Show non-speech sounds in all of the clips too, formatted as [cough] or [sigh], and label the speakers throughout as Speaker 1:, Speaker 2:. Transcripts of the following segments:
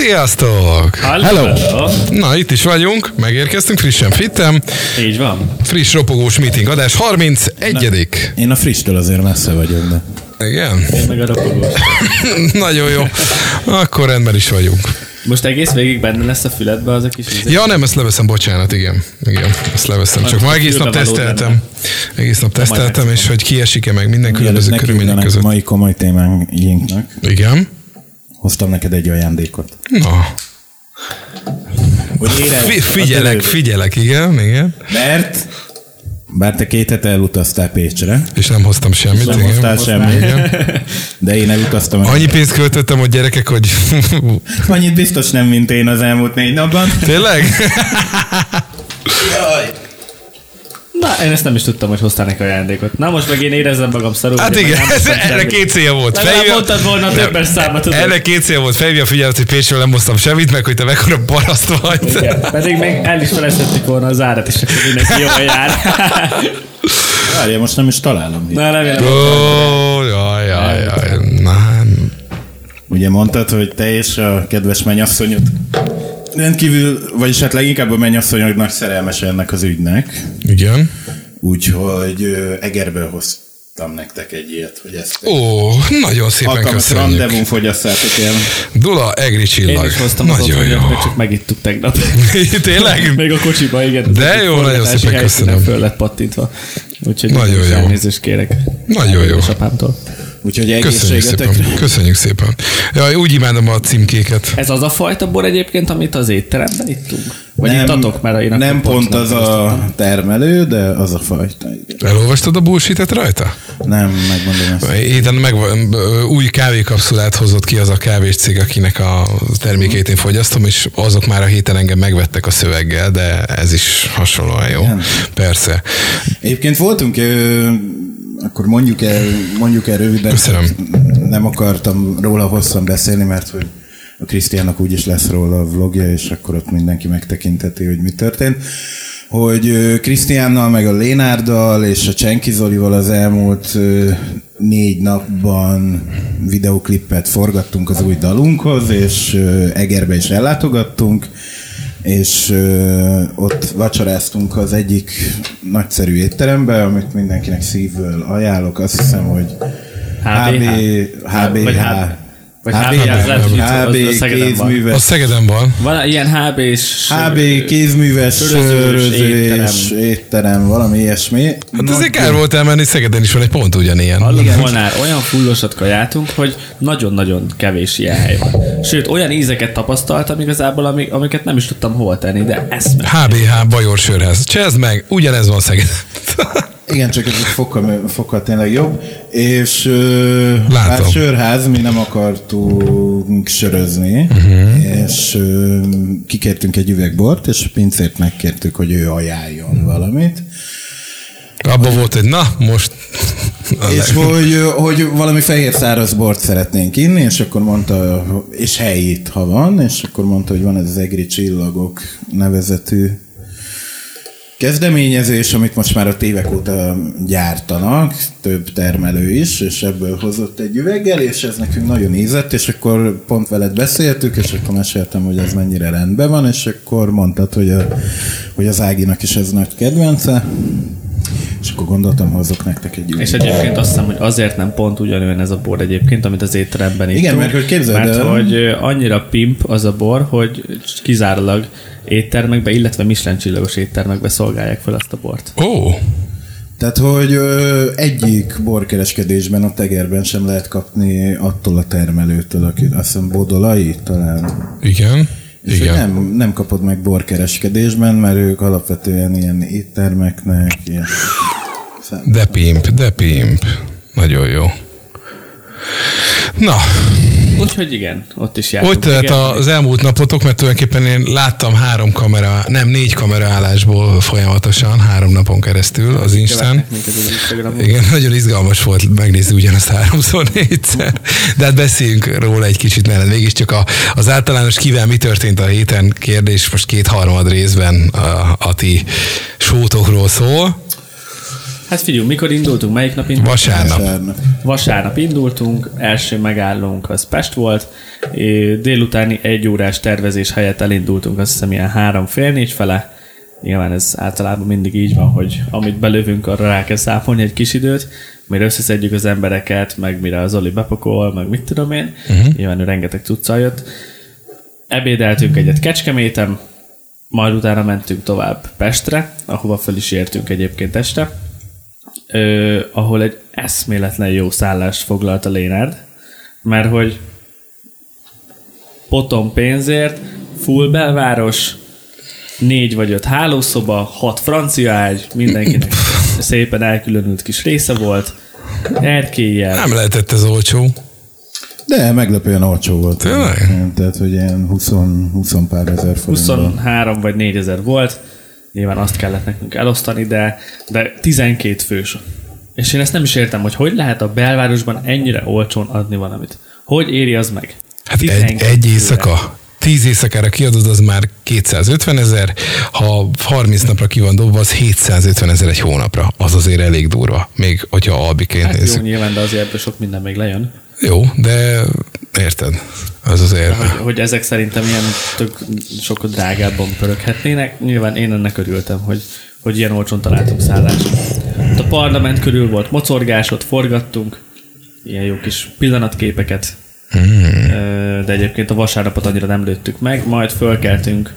Speaker 1: Sziasztok!
Speaker 2: Hello.
Speaker 1: Na, itt is vagyunk, megérkeztünk, frissen fittem.
Speaker 2: Így van.
Speaker 1: Friss ropogós meeting adás, 31
Speaker 3: Én a frisstől azért messze vagyok, de...
Speaker 1: Igen?
Speaker 2: Én meg a ropogós. [laughs]
Speaker 1: Nagyon jó. Akkor rendben is vagyunk.
Speaker 2: Most egész végig benne lesz a füledbe az a kis íze.
Speaker 1: Ja, nem, ezt leveszem, bocsánat, igen. Igen, ezt leveszem. Csak ma egész nap teszteltem. Egész nap teszteltem, és hogy kiesik-e meg minden különböző körülmények között.
Speaker 3: mai komoly témánknak,
Speaker 1: Igen.
Speaker 3: Hoztam neked egy ajándékot.
Speaker 1: Na,
Speaker 3: Hogy érezd
Speaker 1: figyelek, figyelek, igen, igen.
Speaker 3: Mert bár te két hete elutaztál Pécsre,
Speaker 1: És nem hoztam semmit.
Speaker 3: nem
Speaker 1: igen.
Speaker 3: hoztál semmit, de én elutaztam.
Speaker 1: Annyi pénzt költöttem, hogy gyerekek, hogy [laughs]
Speaker 3: Annyit biztos nem, mint én az elmúlt négy napban.
Speaker 1: tényleg?
Speaker 2: Na, én ezt nem is tudtam, hogy hoztál neki ajándékot. Na most meg én érezzem magam szarul.
Speaker 1: Hát igen, [laughs] erre két célja volt.
Speaker 2: Legalább
Speaker 1: Felhívja-
Speaker 2: mondtad volna többes számot, tudod.
Speaker 1: Ennek két célja volt. Felhívja a figyelmet, hogy Pécsről nem hoztam semmit, meg hogy te mekkora paraszt vagy.
Speaker 2: Igen, pedig még el is felejtettük volna az árat, és akkor mindenki jól jár. [laughs]
Speaker 3: Várja, most nem is találom.
Speaker 2: Na, remélem.
Speaker 1: Ó, jaj, jaj, jaj. Na,
Speaker 3: Ugye mondtad, hogy te és a kedves mennyasszonyod rendkívül, vagyis hát leginkább a mennyasszonyod nagy szerelmes ennek az ügynek,
Speaker 1: igen.
Speaker 3: úgyhogy ö, Egerből hoztam nektek egy ilyet, hogy ezt
Speaker 1: Ó, nagyon szépen
Speaker 3: alkalmas
Speaker 1: köszönjük.
Speaker 3: rendezvún fogyaszátok el.
Speaker 1: Dula, egri
Speaker 2: Én
Speaker 1: csillag.
Speaker 2: is hoztam az
Speaker 1: Nagyon jó.
Speaker 2: otthonját, meg csak megittuk tegnap. [laughs]
Speaker 1: Tényleg?
Speaker 2: Még a kocsiba, igen. az
Speaker 1: De jó, nagyon szépen köszönöm.
Speaker 2: Föl lett pattintva. Úgyhogy
Speaker 1: Nagyon
Speaker 2: nagyon
Speaker 1: jó.
Speaker 2: jó. Elnézést kérek.
Speaker 1: Nagyon jó.
Speaker 2: Édesapámtól.
Speaker 3: Úgyhogy
Speaker 1: Köszönjük szépen.
Speaker 3: egészségetekre.
Speaker 1: Köszönjük szépen. Jaj, úgy imádom a címkéket.
Speaker 2: Ez az a fajta bor egyébként, amit az étteremben ittunk? Vagy nem, ittatok, mert én
Speaker 3: nem pont az a termelő, de az a fajta. Igen.
Speaker 1: Elolvastad a bullshit rajta?
Speaker 3: Nem, megmondom ezt.
Speaker 1: Héten meg, új kávékapszulát hozott ki az a kávés cég, akinek a termékeit én fogyasztom, és azok már a héten engem megvettek a szöveggel, de ez is hasonlóan jó.
Speaker 3: Igen.
Speaker 1: Persze.
Speaker 3: Egyébként voltunk, akkor mondjuk el, mondjuk el röviden.
Speaker 1: Köszönöm.
Speaker 3: Nem akartam róla hosszan beszélni, mert hogy a Krisztiának úgyis lesz róla a vlogja, és akkor ott mindenki megtekinteti, hogy mi történt. Hogy Krisztiánnal, meg a Lénárdal és a Csenki Zolival az elmúlt négy napban videoklippet forgattunk az új dalunkhoz, és Egerbe is ellátogattunk, és ö, ott vacsoráztunk az egyik nagyszerű étterembe, amit mindenkinek szívből ajánlok. Azt hiszem, hogy HB, HBH,
Speaker 2: Vagy H- vagy HB, az lehet, hogy
Speaker 3: HB
Speaker 2: az a Szegeden van.
Speaker 3: kézműves,
Speaker 1: Szegeden van.
Speaker 2: Van ilyen HB és...
Speaker 3: HB kézműves sörözés, étterem, valami ilyesmi.
Speaker 1: Hát azért kár volt elmenni, Szegeden is van egy pont ugyanilyen.
Speaker 2: Hallod, Molnár, olyan fullosat kajátunk, hogy nagyon-nagyon kevés ilyen hely van. Sőt, olyan ízeket tapasztaltam igazából, amik, amiket nem is tudtam hova tenni, de eszme.
Speaker 1: HBH Bajor Sörház. Csezd meg, ugyanez van Szegeden. [laughs]
Speaker 3: Igen, csak ez egy fokkal, fokkal tényleg jobb. És
Speaker 1: Látom.
Speaker 3: hát sörház, mi nem akartunk sörözni, uh-huh. és ö, kikértünk egy üvegbort, és pincért megkértük, hogy ő ajánljon valamit.
Speaker 1: Abba volt egy, na, most... [laughs]
Speaker 3: És hogy, hogy valami fehér száraz bort szeretnénk inni, és akkor mondta, és helyét, ha van, és akkor mondta, hogy van ez az Egri Csillagok nevezetű kezdeményezés, amit most már a évek óta gyártanak, több termelő is, és ebből hozott egy üveggel, és ez nekünk nagyon ízett, és akkor pont veled beszéltük, és akkor meséltem, hogy ez mennyire rendben van, és akkor mondtad, hogy, a, hogy az Áginak is ez nagy kedvence, és akkor gondoltam, hozok nektek egy
Speaker 2: És
Speaker 3: üveget.
Speaker 2: egyébként azt hiszem, hogy azért nem pont ugyanolyan ez a bor egyébként, amit az étteremben ittunk.
Speaker 3: Igen, mert hogy képzeld
Speaker 2: Mert
Speaker 3: el-
Speaker 2: hogy annyira pimp az a bor, hogy kizárólag éttermekbe, illetve Michelin csillagos éttermekbe szolgálják fel azt a bort.
Speaker 1: Ó,
Speaker 3: Tehát, hogy ö, egyik borkereskedésben a tegerben sem lehet kapni attól a termelőtől, aki azt hiszem Bodolai talán.
Speaker 1: igen.
Speaker 3: És
Speaker 1: Igen.
Speaker 3: hogy nem, nem kapod meg borkereskedésben, mert ők alapvetően ilyen éttermeknek, ilyen...
Speaker 1: De pimp, de pimp. Nagyon jó. Na,
Speaker 2: Úgyhogy igen, ott is jártunk.
Speaker 1: hogy telt az elmúlt napotok, mert tulajdonképpen én láttam három kamera, nem négy kamera állásból folyamatosan, három napon keresztül az Instán. Igen, nagyon izgalmas volt megnézni ugyanazt háromszor, [laughs] négyszer. De hát beszéljünk róla egy kicsit, mert mégiscsak a, az általános kivel mi történt a héten kérdés most kétharmad részben a, a ti sótokról szól.
Speaker 2: Hát figyelj, mikor indultunk, melyik nap indultunk?
Speaker 1: Vasárnap.
Speaker 3: Vasárnap.
Speaker 2: Vasárnap indultunk, első megállónk az Pest volt, délutáni egy órás tervezés helyett elindultunk, azt hiszem ilyen három fél négy fele. Nyilván ez általában mindig így van, hogy amit belövünk, arra rá kell számolni egy kis időt, mire összeszedjük az embereket, meg mire az Oli bepakol, meg mit tudom én. Uh-huh. Nyilván ő rengeteg cuccal jött. Ebédeltünk egyet Kecskeméten, majd utána mentünk tovább Pestre, ahova fel is értünk egyébként este, ö, ahol egy eszméletlen jó szállást foglalt a Lénárd, mert hogy potom pénzért, full belváros, négy vagy öt hálószoba, hat francia ágy, mindenkinek [clears throat] szépen elkülönült kis része volt, erkélyel,
Speaker 1: Nem lehetett ez olcsó.
Speaker 3: De meglepően olcsó volt.
Speaker 1: Tényleg?
Speaker 3: Tehát, hogy ilyen 20, 20 pár ezer forintban.
Speaker 2: 23 vagy 4 ezer volt, nyilván azt kellett nekünk elosztani, de, de 12 fős. És én ezt nem is értem, hogy hogy lehet a belvárosban ennyire olcsón adni valamit. Hogy éri az meg?
Speaker 1: Hát egy,
Speaker 2: 12
Speaker 1: egy éjszaka. 10 éjszakára kiadod, az már 250 ezer, ha 30 napra ki van dobva, az 750 ezer egy hónapra. Az azért elég durva, még hogyha albiként
Speaker 2: Hát jó,
Speaker 1: nézzük.
Speaker 2: nyilván, de azért ebből sok minden még lejön.
Speaker 1: Jó, de érted, az azért...
Speaker 2: Hogy, hogy ezek szerintem ilyen tök sokkal drágábban pöröghetnének. Nyilván én ennek örültem, hogy, hogy ilyen olcsón találtunk szállást. A parlament körül volt mocorgás, ott forgattunk, ilyen jó kis pillanatképeket, Ö, de egyébként a vasárnapot annyira nem lőttük meg, majd fölkeltünk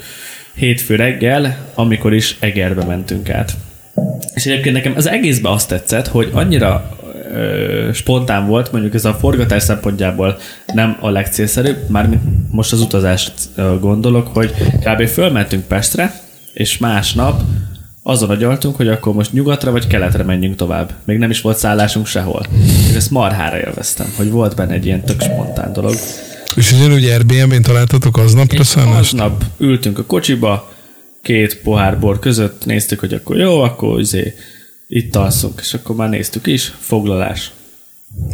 Speaker 2: hétfő reggel, amikor is Egerbe mentünk át. És egyébként nekem az egészben azt tetszett, hogy annyira ö, spontán volt, mondjuk ez a forgatás szempontjából nem a legcélszerűbb, mármint most az utazást ö, gondolok, hogy kb. fölmentünk Pestre, és másnap azon agyaltunk, hogy akkor most nyugatra vagy keletre menjünk tovább. Még nem is volt szállásunk sehol. És ezt marhára élveztem, hogy volt benne egy ilyen tök spontán dolog.
Speaker 1: És ugyanúgy Airbnb-n találtatok aznapra szállást?
Speaker 2: aznap ültünk a kocsiba, két pohár bor között, néztük, hogy akkor jó, akkor izé, itt alszunk, és akkor már néztük is, foglalás.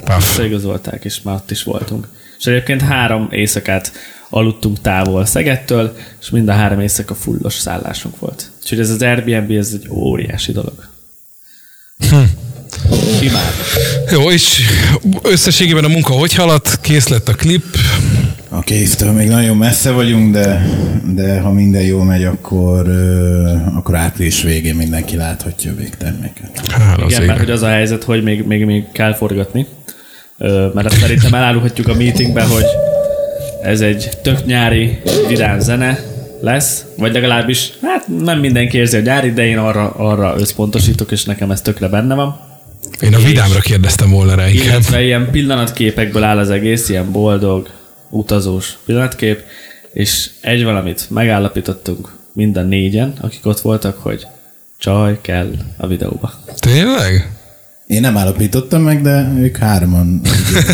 Speaker 1: Paf.
Speaker 2: Összeigazolták, és már ott is voltunk. És egyébként három éjszakát aludtunk távol Szegettől, és mind a három éjszaka fullos szállásunk volt. Úgyhogy ez az Airbnb, ez egy óriási dolog. Imádom.
Speaker 1: Jó, és összességében a munka hogy haladt? Kész lett a klip.
Speaker 3: A kéztől még nagyon messze vagyunk, de, de ha minden jól megy, akkor, akkor április végén mindenki láthatja a végterméket.
Speaker 1: Hála az
Speaker 2: Igen, mert hogy az a helyzet, hogy még, még, még kell forgatni. Mert azt szerintem elárulhatjuk a meetingben, hogy ez egy tök nyári, vidám zene lesz, vagy legalábbis, hát nem mindenki érzi a nyári, de én arra, arra összpontosítok, és nekem ez tökre benne van.
Speaker 1: Én a vidámra kérdeztem volna rá inkább.
Speaker 2: Illetve ilyen pillanatképekből áll az egész, ilyen boldog, utazós pillanatkép, és egy valamit megállapítottunk mind a négyen, akik ott voltak, hogy csaj kell a videóba.
Speaker 1: Tényleg?
Speaker 3: Én nem állapítottam meg, de ők hárman.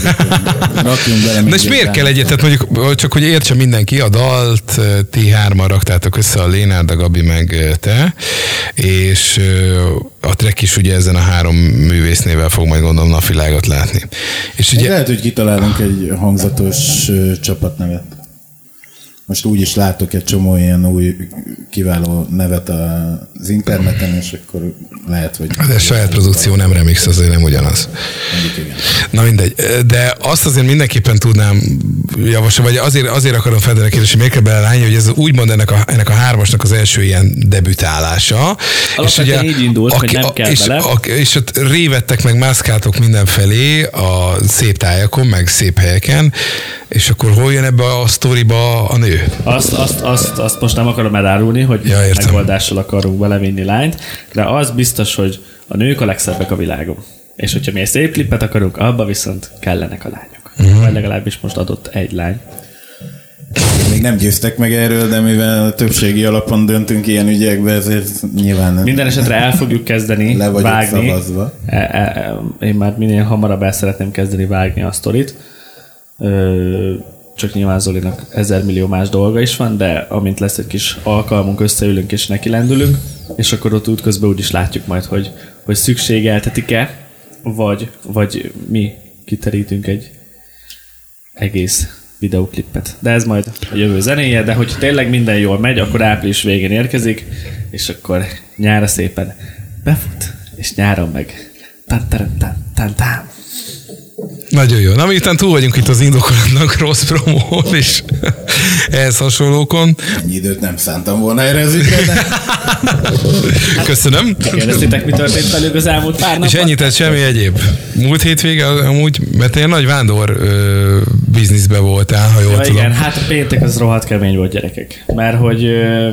Speaker 3: [laughs] Rakjunk bele
Speaker 1: De és miért kell egyet? Tehát mondjuk, csak hogy értse mindenki, a dalt ti hárman raktátok össze, a Lénárd, a Gabi meg te, és a Trek is ugye ezen a három művésznével fog majd gondolom napvilágot látni. És
Speaker 3: Ugye... Lehet, hogy kitalálunk egy hangzatos csapatnevet. Most úgy is látok egy csomó ilyen új kiváló nevet az interneten, és akkor lehet, hogy...
Speaker 1: de saját produkció nem remix, azért nem ugyanaz.
Speaker 3: Mondjuk igen.
Speaker 1: Na mindegy, de azt azért mindenképpen tudnám javasolni, vagy azért, azért akarom feltenni a kérdést, hogy miért kell belelányni, hogy ez úgymond ennek a, ennek a hármasnak az első ilyen debütálása.
Speaker 2: Alapvetően így indult, hogy nem kell
Speaker 1: és,
Speaker 2: bele.
Speaker 1: A, és ott révettek, meg mászkáltok mindenfelé a szép tájakon, meg szép helyeken, és akkor hol jön ebbe a sztoriba a nő?
Speaker 2: Azt, azt, azt, azt most nem akarom elárulni, hogy
Speaker 1: Ja, értem.
Speaker 2: megoldással akarunk belevinni lányt, de az biztos, hogy a nők a legszebbek a világon. És hogyha mi egy szép klipet akarunk, abba viszont kellenek a lányok. Uh-huh. Vagy legalábbis most adott egy lány.
Speaker 3: Még nem győztek meg erről, de mivel a többségi alapon döntünk ilyen ügyekbe, ezért nyilván
Speaker 2: Minden esetre el fogjuk kezdeni
Speaker 3: Le vagyok
Speaker 2: vágni.
Speaker 3: szavazva.
Speaker 2: E, e, e, én már minél hamarabb el szeretném kezdeni vágni a sztorit. Csak nyilván Zolinak ezer millió más dolga is van, de amint lesz egy kis alkalmunk, összeülünk és neki lendülünk, és akkor ott útközben úgy is látjuk majd, hogy, hogy szükségeltetik-e, vagy, vagy mi kiterítünk egy egész videóklipet. De ez majd a jövő zenéje, de hogyha tényleg minden jól megy, akkor április végén érkezik, és akkor nyára szépen befut, és nyáron meg tan tan tan tan.
Speaker 1: Nagyon jó. Na, miután túl vagyunk itt az indokolatnak rossz promón és [laughs] ehhez hasonlókon.
Speaker 3: Ennyi időt nem szántam volna erre az ügyre, [laughs]
Speaker 1: Köszönöm.
Speaker 2: Kérdeztétek, mi történt velük az elmúlt pár napban?
Speaker 1: És ennyit tett semmi egyéb. Múlt hétvége amúgy, mert ilyen nagy vándor ö, bizniszbe voltál, ha jól
Speaker 2: Ja,
Speaker 1: tudom.
Speaker 2: igen, hát a péntek az rohadt kemény volt gyerekek. Mert hogy ö,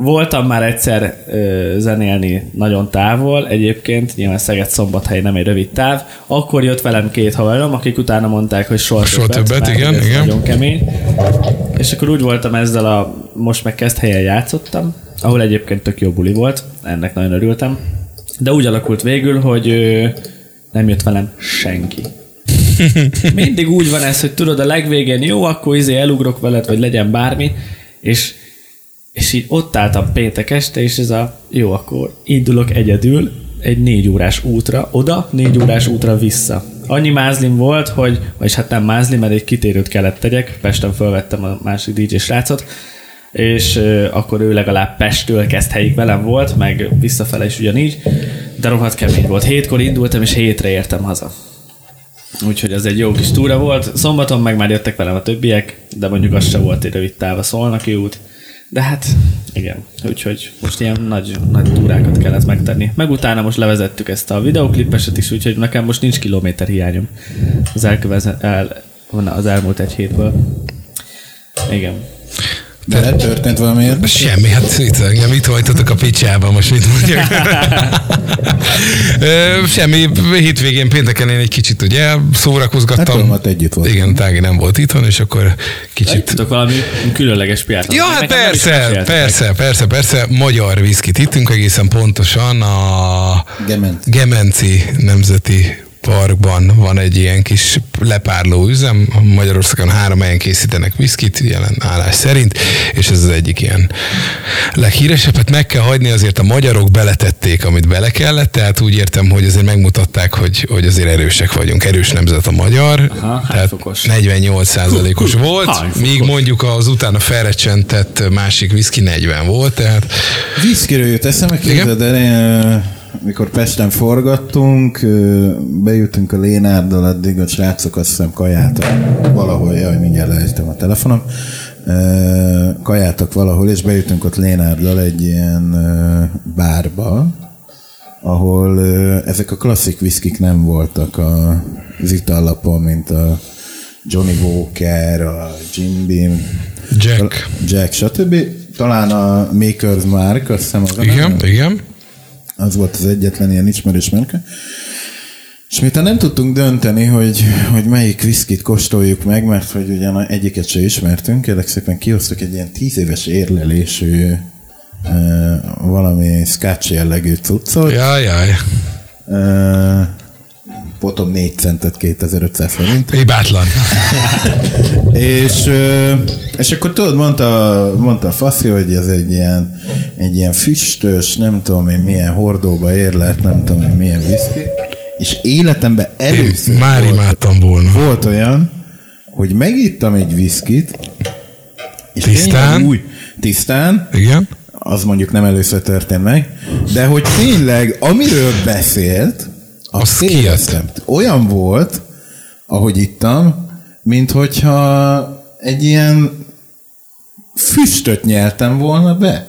Speaker 2: voltam már egyszer ö, zenélni nagyon távol, egyébként nyilván Szeged Szombathely nem egy rövid táv, akkor jött velem két haverom, akik utána mondták, hogy soha,
Speaker 1: Soha többet,
Speaker 2: mert
Speaker 1: igen,
Speaker 2: ez
Speaker 1: igen.
Speaker 2: Nagyon kemény. És akkor úgy voltam ezzel a, most meg kezd helyen játszottam, ahol egyébként tök jó buli volt, ennek nagyon örültem. De úgy alakult végül, hogy ö, nem jött velem senki. [laughs] Mindig úgy van ez, hogy tudod, a legvégén jó, akkor izé elugrok veled, vagy legyen bármi, és, és így ott álltam péntek este, és ez a jó, akkor indulok egyedül egy négy órás útra, oda, négy órás útra vissza. Annyi mázlim volt, hogy, vagyis hát nem mázlim, mert egy kitérőt kellett tegyek, Pesten fölvettem a másik DJ srácot, és akkor ő legalább Pestől kezd helyig velem volt, meg visszafele is ugyanígy, de rohadt kemény volt. Hétkor indultam, és hétre értem haza. Úgyhogy ez egy jó kis túra volt. Szombaton meg már jöttek velem a többiek, de mondjuk az se volt egy rövid táv a Szolnoki út. De hát igen, úgyhogy most ilyen nagy, nagy túrákat kellett megtenni. Meg utána most levezettük ezt a videoklippeset is, úgyhogy nekem most nincs kilométer hiányom az, elköveze, el, na, az elmúlt egy hétből. Igen.
Speaker 3: De történt valami?
Speaker 1: Semmi, hát itt, engem itt hagytatok a picsába, most mit mondjak. [laughs] Semmi, hétvégén pénteken én egy kicsit ugye
Speaker 3: Hát
Speaker 1: szórakozgattam.
Speaker 3: ott együtt volt.
Speaker 1: Igen, Tági nem volt itthon, és akkor kicsit
Speaker 2: Tudok valami különleges piát.
Speaker 1: Ja, hát persze, persze, persze, persze, magyar viszkit ittünk egészen pontosan a
Speaker 3: Gement.
Speaker 1: Gemenci Nemzeti Parkban van egy ilyen kis lepárló üzem, Magyarországon három helyen készítenek viszkit, jelen állás szerint, és ez az egyik ilyen leghíresebbet meg kell hagyni, azért a magyarok beletették, amit bele kellett, tehát úgy értem, hogy azért megmutatták, hogy, hogy azért erősek vagyunk, erős nemzet a magyar,
Speaker 2: Aha,
Speaker 1: tehát
Speaker 2: fokos?
Speaker 1: 48 százalékos volt, míg mondjuk az utána felrecsentett másik viszki 40 volt, tehát
Speaker 3: Viszkiről jött eszembe, képzeld el, mikor Pesten forgattunk, bejutunk a Lénárdal, addig a srácok azt hiszem kajáltak valahol, jaj, mindjárt leestem a telefonom, kajáltak valahol, és bejutunk ott Lénárdal egy ilyen bárba, ahol ezek a klasszik viszkik nem voltak a, az itallapon, mint a Johnny Walker, a Jim Beam,
Speaker 1: Jack.
Speaker 3: Jack, stb. Talán a Maker's Mark, azt hiszem az
Speaker 1: Igen,
Speaker 3: neve?
Speaker 1: igen.
Speaker 3: Az volt az egyetlen ilyen ismerős márka. És miután nem tudtunk dönteni, hogy, hogy melyik viszkit kóstoljuk meg, mert hogy ugyan egyiket se ismertünk, kérlek szépen kihoztuk egy ilyen tíz éves érlelésű uh, valami scotch jellegű cuccot.
Speaker 1: Jaj, jaj.
Speaker 3: Uh, potom 4 centet 2500 forint.
Speaker 1: Hibátlan.
Speaker 3: És, és akkor tudod, mondta, mondta a faszi, hogy ez egy ilyen, egy ilyen füstös, nem tudom én milyen hordóba érlelt, nem tudom én milyen viszki. És életemben először
Speaker 1: Már
Speaker 3: volt,
Speaker 1: imádtam volna.
Speaker 3: volt olyan, hogy megittam egy viszkit, és
Speaker 1: Tisztán?
Speaker 3: Új, tisztán,
Speaker 1: Igen.
Speaker 3: az mondjuk nem először történt meg, de hogy tényleg, amiről beszélt, azt
Speaker 1: kijött.
Speaker 3: éreztem. Olyan volt, ahogy ittam, mint hogyha egy ilyen füstöt nyeltem volna be.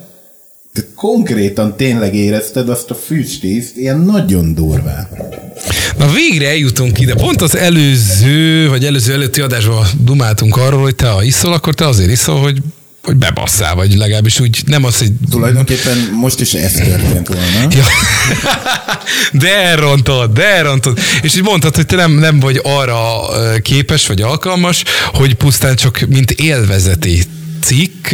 Speaker 3: Tehát konkrétan tényleg érezted azt a füstízt, ilyen nagyon durván.
Speaker 1: Na végre eljutunk ide. Pont az előző, vagy előző előtti adásban dumáltunk arról, hogy te ha iszol, akkor te azért iszol, hogy hogy bebasszál, vagy legalábbis úgy nem az, hogy
Speaker 3: Tulajdonképpen most is ez történt volna. [laughs]
Speaker 1: Ja. De elrontod, de elrontod. És így mondtad, hogy te nem, nem vagy arra képes vagy alkalmas, hogy pusztán csak mint élvezeti cikk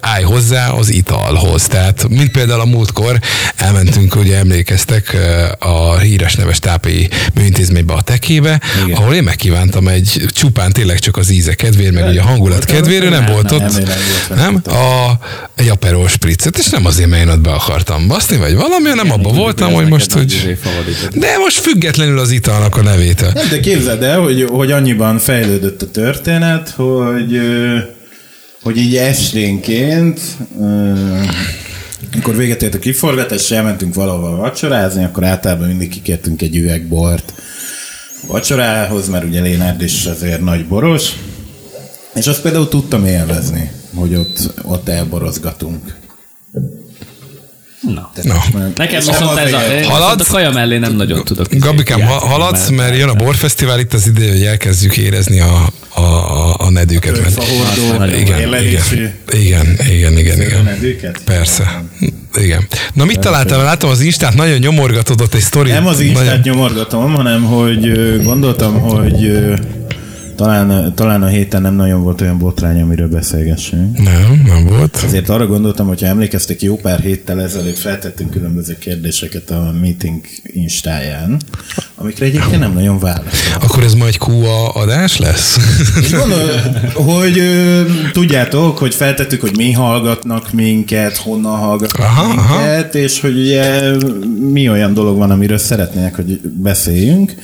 Speaker 1: állj hozzá az italhoz. Tehát, mint például a múltkor elmentünk, ugye emlékeztek a híres neves tápi műintézménybe a tekébe, Igen. ahol én megkívántam egy csupán tényleg csak az íze kedvéért, meg ugye a hangulat kedvéért, nem,
Speaker 3: Nem,
Speaker 1: volt
Speaker 3: nem,
Speaker 1: ott,
Speaker 3: nem, nem
Speaker 1: nem? A, egy aperol spritzet, és nem azért, mert én ott be akartam baszni, vagy valami, hanem abban voltam, hogy most, hogy... De most függetlenül az italnak a nevétől.
Speaker 3: Nem, de képzeld el, hogy, hogy annyiban fejlődött a történet, hogy, hogy így esténként Amikor véget ért a kiforgatás, és elmentünk valahol vacsorázni, akkor általában mindig kikértünk egy üveg bort vacsorához, mert ugye Lénárd is azért nagy boros, és azt például tudtam élvezni, hogy ott, ott elborozgatunk.
Speaker 2: Na.
Speaker 3: Már-
Speaker 2: Nekem viszont ez a,
Speaker 1: Haladsz?
Speaker 2: a kaja mellé nem nagyon tudok.
Speaker 1: Gabikám, haladsz, mert jön a borfesztivál, itt az ideje, hogy elkezdjük érezni a, a, a, a nedőket. Mert,
Speaker 3: Fahordó,
Speaker 2: Nagyon
Speaker 1: igen, igen, igen, igen, igen, igen. Persze. Igen. Na mit találtál? Látom az Instát, nagyon nyomorgatod ott egy sztori.
Speaker 3: Nem az
Speaker 1: nagyon...
Speaker 3: Instát nyomorgatom, hanem hogy gondoltam, hogy talán, talán a héten nem nagyon volt olyan botrány, amiről beszélgessünk.
Speaker 1: Nem, nem volt.
Speaker 3: Ezért arra gondoltam, hogy ha emlékeztek, jó pár héttel ezelőtt feltettünk különböző kérdéseket a meeting instáján, amikre egyébként nem nagyon válasz.
Speaker 1: Akkor ez majd QA adás lesz?
Speaker 3: És gondol, hogy ö, tudjátok, hogy feltettük, hogy mi hallgatnak minket, honnan hallgatnak
Speaker 1: Aha,
Speaker 3: aha,
Speaker 1: aha.
Speaker 3: minket, és hogy ugye mi olyan dolog van, amiről szeretnének, hogy beszéljünk,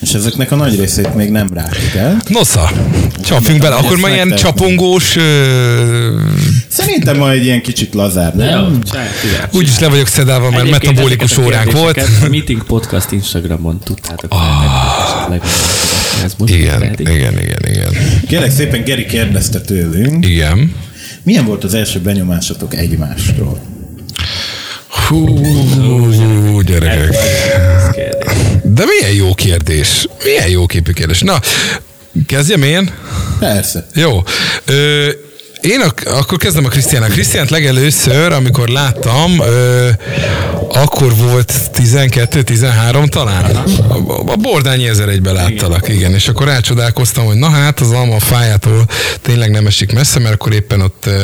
Speaker 3: és ezeknek a nagy részét még nem rágtuk el.
Speaker 1: Nosza, csapjunk bele. Akkor már ilyen csapongós... Ö...
Speaker 3: Szerintem ma egy ilyen kicsit lazább, nem?
Speaker 1: Úgyis le vagyok szedálva, mert
Speaker 2: Egyébként
Speaker 1: metabolikus óránk volt.
Speaker 2: A [laughs] Meeting Podcast Instagramon Ez most
Speaker 1: Igen, igen, igen, igen.
Speaker 3: Kérlek szépen, Geri kérdezte tőlünk,
Speaker 1: Igen.
Speaker 3: milyen volt az első benyomásatok egymástról?
Speaker 1: Hú, gyerekek. De milyen jó kérdés. Milyen jó képű kérdés. Na, kezdjem én?
Speaker 3: Persze.
Speaker 1: Jó. Ö, én ak- akkor kezdem a Krisztiánnal. Krisztiánt legelőször, amikor láttam, ö, akkor volt 12-13 talán. A, a Bordányi 1001-ben láttalak, igen. És akkor rácsodálkoztam, hogy na hát, az alma a fájától tényleg nem esik messze, mert akkor éppen ott ö,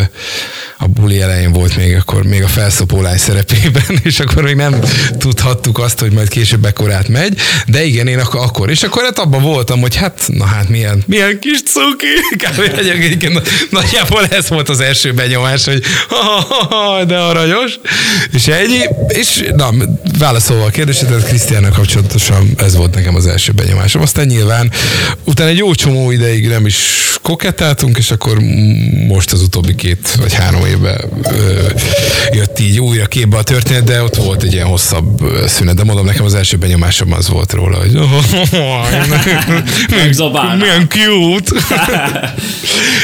Speaker 1: a buli elején volt még, akkor még a felszopólány szerepében, [laughs] és akkor még nem tudhattuk azt, hogy majd később ekkorát megy, de igen, én ak- akkor. És akkor hát abban voltam, hogy hát, na hát milyen, milyen kis cuki. [laughs] Kb. egyébként nagyjából [laughs] ez volt az első benyomás, hogy ha, ha, ha, de aranyos. És ennyi. És na, válaszolva a kérdésedet, Krisztiánnal kapcsolatosan ez volt nekem az első benyomásom. Aztán nyilván utána egy jó csomó ideig nem is kokettáltunk, és akkor most az utóbbi két vagy három évben ö, jött így újra képbe a történet, de ott volt egy ilyen hosszabb szünet. De mondom, nekem az első benyomásom az volt róla, hogy [laughs]
Speaker 2: Megzabálná.
Speaker 1: milyen cute.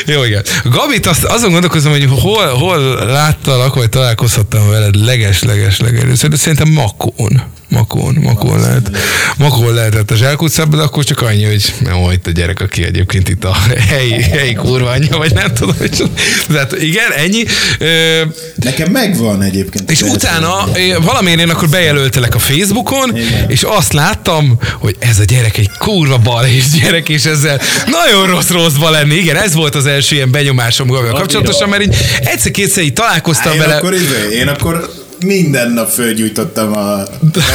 Speaker 1: [laughs] Jó, igen. Gabit, azt, azon gondolkozom, hogy hol, hol láttalak, vagy találkozhattam veled leges-leges legelőször, szerintem Makón. Makón, Makón lehet. Makón lehetett a zsákutcában, de akkor csak annyi, hogy jó, itt a gyerek, aki egyébként itt a helyi, helyi kurva anyja, vagy nem tudom. hogy- Tehát igen, ennyi.
Speaker 3: Nekem megvan egyébként.
Speaker 1: és utána valamiért én akkor bejelöltelek a Facebookon,
Speaker 3: Igen.
Speaker 1: és azt láttam, hogy ez a gyerek egy kurva bal és gyerek, és ezzel nagyon rossz rosszba lenni. Igen, ez volt az első ilyen benyomásom kapcsolatosan, mert így egyszer-kétszer így találkoztam
Speaker 3: Én
Speaker 1: vele.
Speaker 3: akkor, izé, én akkor minden nap fölgyújtottam a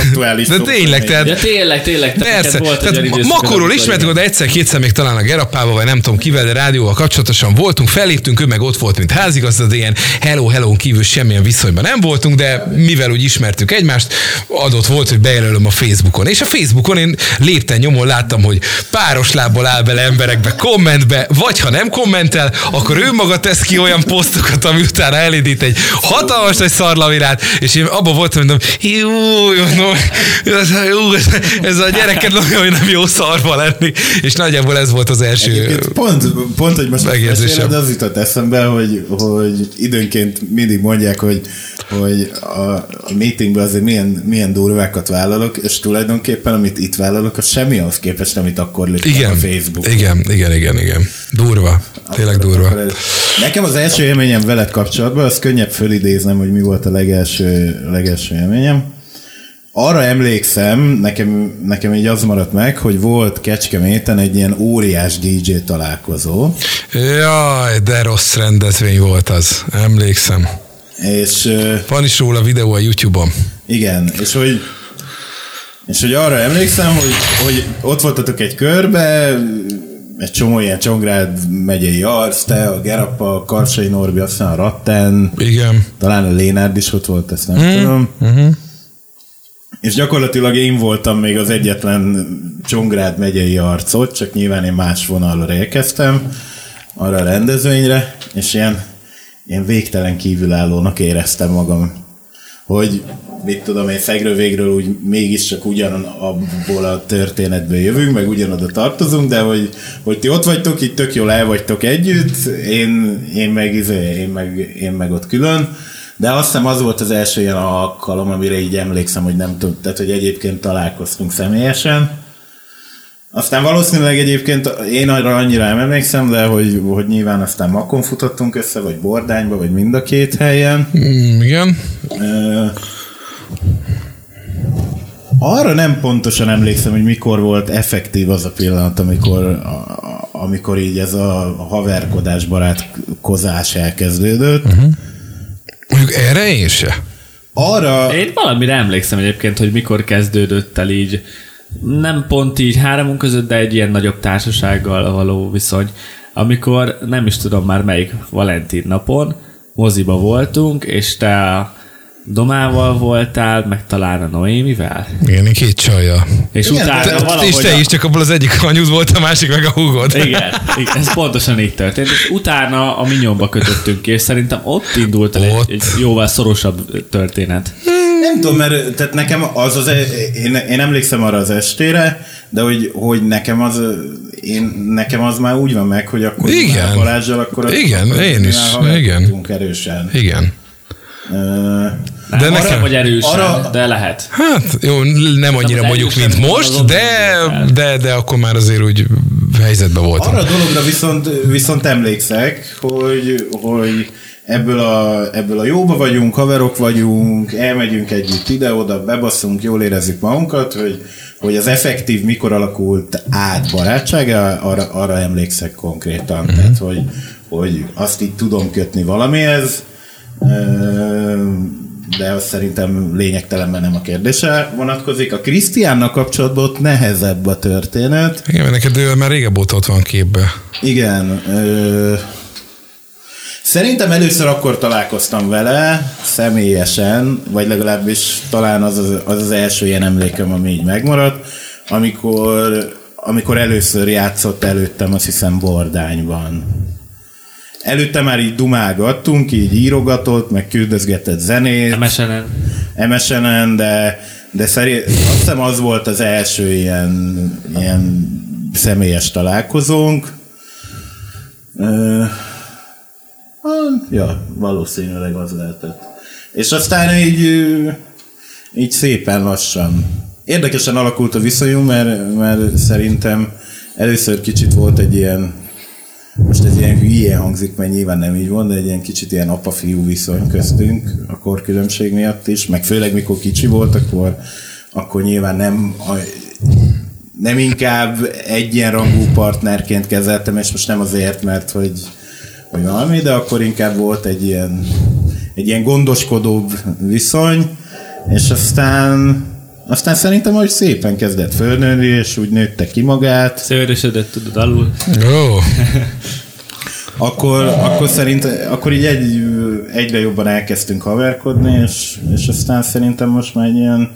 Speaker 3: aktuális
Speaker 1: De tényleg, tehát
Speaker 2: Ja, tényleg, tényleg. te
Speaker 1: Persze,
Speaker 2: volt egy
Speaker 1: tehát
Speaker 2: időszakod,
Speaker 1: Makorról
Speaker 2: igen.
Speaker 1: oda egyszer-kétszer még talán a Gerapával, vagy nem tudom kivel, de rádióval kapcsolatosan voltunk, felléptünk, ő meg ott volt, mint házigazda, de ilyen hello hello kívül semmilyen viszonyban nem voltunk, de mivel úgy ismertük egymást, adott volt, hogy bejelölöm a Facebookon. És a Facebookon én lépten nyomon láttam, hogy páros lábbal áll bele emberekbe kommentbe, vagy ha nem kommentel, akkor ő maga tesz ki olyan posztokat, ami utána elindít egy hatalmas nagy szarlavirát, és én abban voltam, hogy jó, jó, ez, a gyereket nagyon nem jó szarva lenni, és nagyjából ez volt az első
Speaker 3: Egyébként pont, pont, hogy most
Speaker 1: Megérzésem.
Speaker 3: az jutott eszembe, hogy, hogy időnként mindig mondják, hogy, hogy a, a meetingben azért milyen, milyen durvákat vállalok, és tulajdonképpen amit itt vállalok, az semmi ahhoz képest, amit akkor
Speaker 1: igen,
Speaker 3: a Facebook.
Speaker 1: igen, igen, igen, igen. Durva. Tényleg durva.
Speaker 3: Akkor Nekem az első élményem veled kapcsolatban, az könnyebb fölidéznem, hogy mi volt a legelső, legelső élményem. Arra emlékszem, nekem, nekem így az maradt meg, hogy volt Kecskeméten egy ilyen óriás DJ találkozó,
Speaker 1: Jaj, de rossz rendezvény volt az. Emlékszem.
Speaker 3: és
Speaker 1: Van is róla videó a YouTube-on.
Speaker 3: igen, és hogy és hogy arra emlékszem, hogy, hogy ott voltatok egy körbe, egy csomó ilyen Csongrád megyei arc, te, a Gerappa, a Karsai Norbi, aztán a Ratten,
Speaker 1: Igen.
Speaker 3: talán a Lénárd is ott volt, ezt nem mm. tudom.
Speaker 1: Uh-huh.
Speaker 3: És gyakorlatilag én voltam még az egyetlen Csongrád megyei arcot, csak nyilván én más vonalra érkeztem arra a rendezvényre, és ilyen, ilyen végtelen kívülállónak éreztem magam hogy mit tudom én, szegről végről úgy mégiscsak ugyanabból a történetből jövünk, meg ugyanoda tartozunk, de hogy, hogy ti ott vagytok, itt tök jól el vagytok együtt, én, én, meg, izé, én, meg, én meg ott külön, de azt hiszem az volt az első ilyen alkalom, amire így emlékszem, hogy nem tudom, tehát hogy egyébként találkoztunk személyesen. Aztán valószínűleg egyébként én arra annyira nem emlékszem, de hogy, hogy nyilván aztán makon futottunk össze, vagy bordányba, vagy mind a két helyen.
Speaker 1: Mm, igen.
Speaker 3: Ö, arra nem pontosan emlékszem, hogy mikor volt effektív az a pillanat, amikor, amikor így ez a haverkodás, barátkozás elkezdődött. Uh-huh.
Speaker 1: Mondjuk erre én se.
Speaker 3: Arra,
Speaker 2: Én valamire emlékszem egyébként, hogy mikor kezdődött el így, nem pont így háromunk között, de egy ilyen nagyobb társasággal való viszony, amikor nem is tudom már melyik Valentin napon, moziba voltunk, és te a Domával voltál, meg talán a Noémivel,
Speaker 1: Igen, én két csajja.
Speaker 2: és
Speaker 3: Igen,
Speaker 2: utána
Speaker 3: de-
Speaker 2: valahogy...
Speaker 1: És te is, csak abból az egyik anyud volt, a másik meg a húgod.
Speaker 2: Igen, igen, ez pontosan így történt. És utána a Minyomba kötöttünk ki, és szerintem ott indult el
Speaker 1: Ott.
Speaker 2: egy, egy jóval szorosabb történet.
Speaker 3: nem tudom, mert tehát nekem az az, én, én emlékszem arra az estére, de hogy, hogy nekem az, én, nekem az már úgy van meg, hogy akkor
Speaker 1: Igen.
Speaker 3: Balázsjal, akkor
Speaker 1: Igen,
Speaker 3: akkor
Speaker 1: én is, igen.
Speaker 3: erősen.
Speaker 1: Igen.
Speaker 3: Ö,
Speaker 2: Nem,
Speaker 1: De
Speaker 2: de
Speaker 1: nekem-
Speaker 2: hogy erősen,
Speaker 3: arra-
Speaker 2: arra, de lehet.
Speaker 1: Hát jó, nem annyira mondjuk, mint most, de, de, de akkor már azért úgy helyzetben voltam.
Speaker 3: Arra a dologra viszont, viszont emlékszek, hogy, hogy ebből a, ebből a jóba vagyunk, haverok vagyunk, elmegyünk együtt ide-oda, bebasszunk, jól érezzük magunkat, hogy, hogy az effektív mikor alakult át barátsága, arra, arra emlékszek konkrétan. Uh-huh. Tehát, hogy, hogy azt így tudom kötni valamihez, ö, de az szerintem lényegtelen, mert nem a kérdése vonatkozik. A Krisztiánnak kapcsolatban ott nehezebb a történet,
Speaker 1: Igen, mert neked ő már régebb óta ott van képbe.
Speaker 3: igen. Ö, szerintem először akkor találkoztam vele személyesen, vagy legalábbis talán az az, az, az első ilyen emlékem, ami így megmaradt, amikor, amikor először játszott előttem, azt hiszem Bordányban. Előtte már így dumálgattunk, így írogatott, meg küldözgetett zenét.
Speaker 2: MSN-en.
Speaker 3: MSN-en, de, de szerint, azt hiszem az volt az első ilyen, ilyen személyes találkozónk. Ö, ja, valószínűleg az lehetett. És aztán így, így szépen lassan. Érdekesen alakult a viszonyunk, mert, mert szerintem először kicsit volt egy ilyen most ez ilyen hülye hangzik, mert nyilván nem így van, de egy ilyen kicsit ilyen apa-fiú viszony köztünk a korkülönbség miatt is, meg főleg mikor kicsi volt, akkor, akkor nyilván nem a, nem inkább egyenrangú partnerként kezeltem, és most nem azért, mert hogy, hogy valami, de akkor inkább volt egy ilyen, egy ilyen gondoskodóbb viszony, és aztán aztán szerintem, hogy szépen kezdett fölnőni, és úgy nőtte ki magát,
Speaker 2: Szőrösödött, tudod, alul.
Speaker 1: Ó, [laughs]
Speaker 3: akkor, akkor szerint, akkor így egy, egyre jobban elkezdtünk haverkodni, és, és aztán szerintem most már egy ilyen,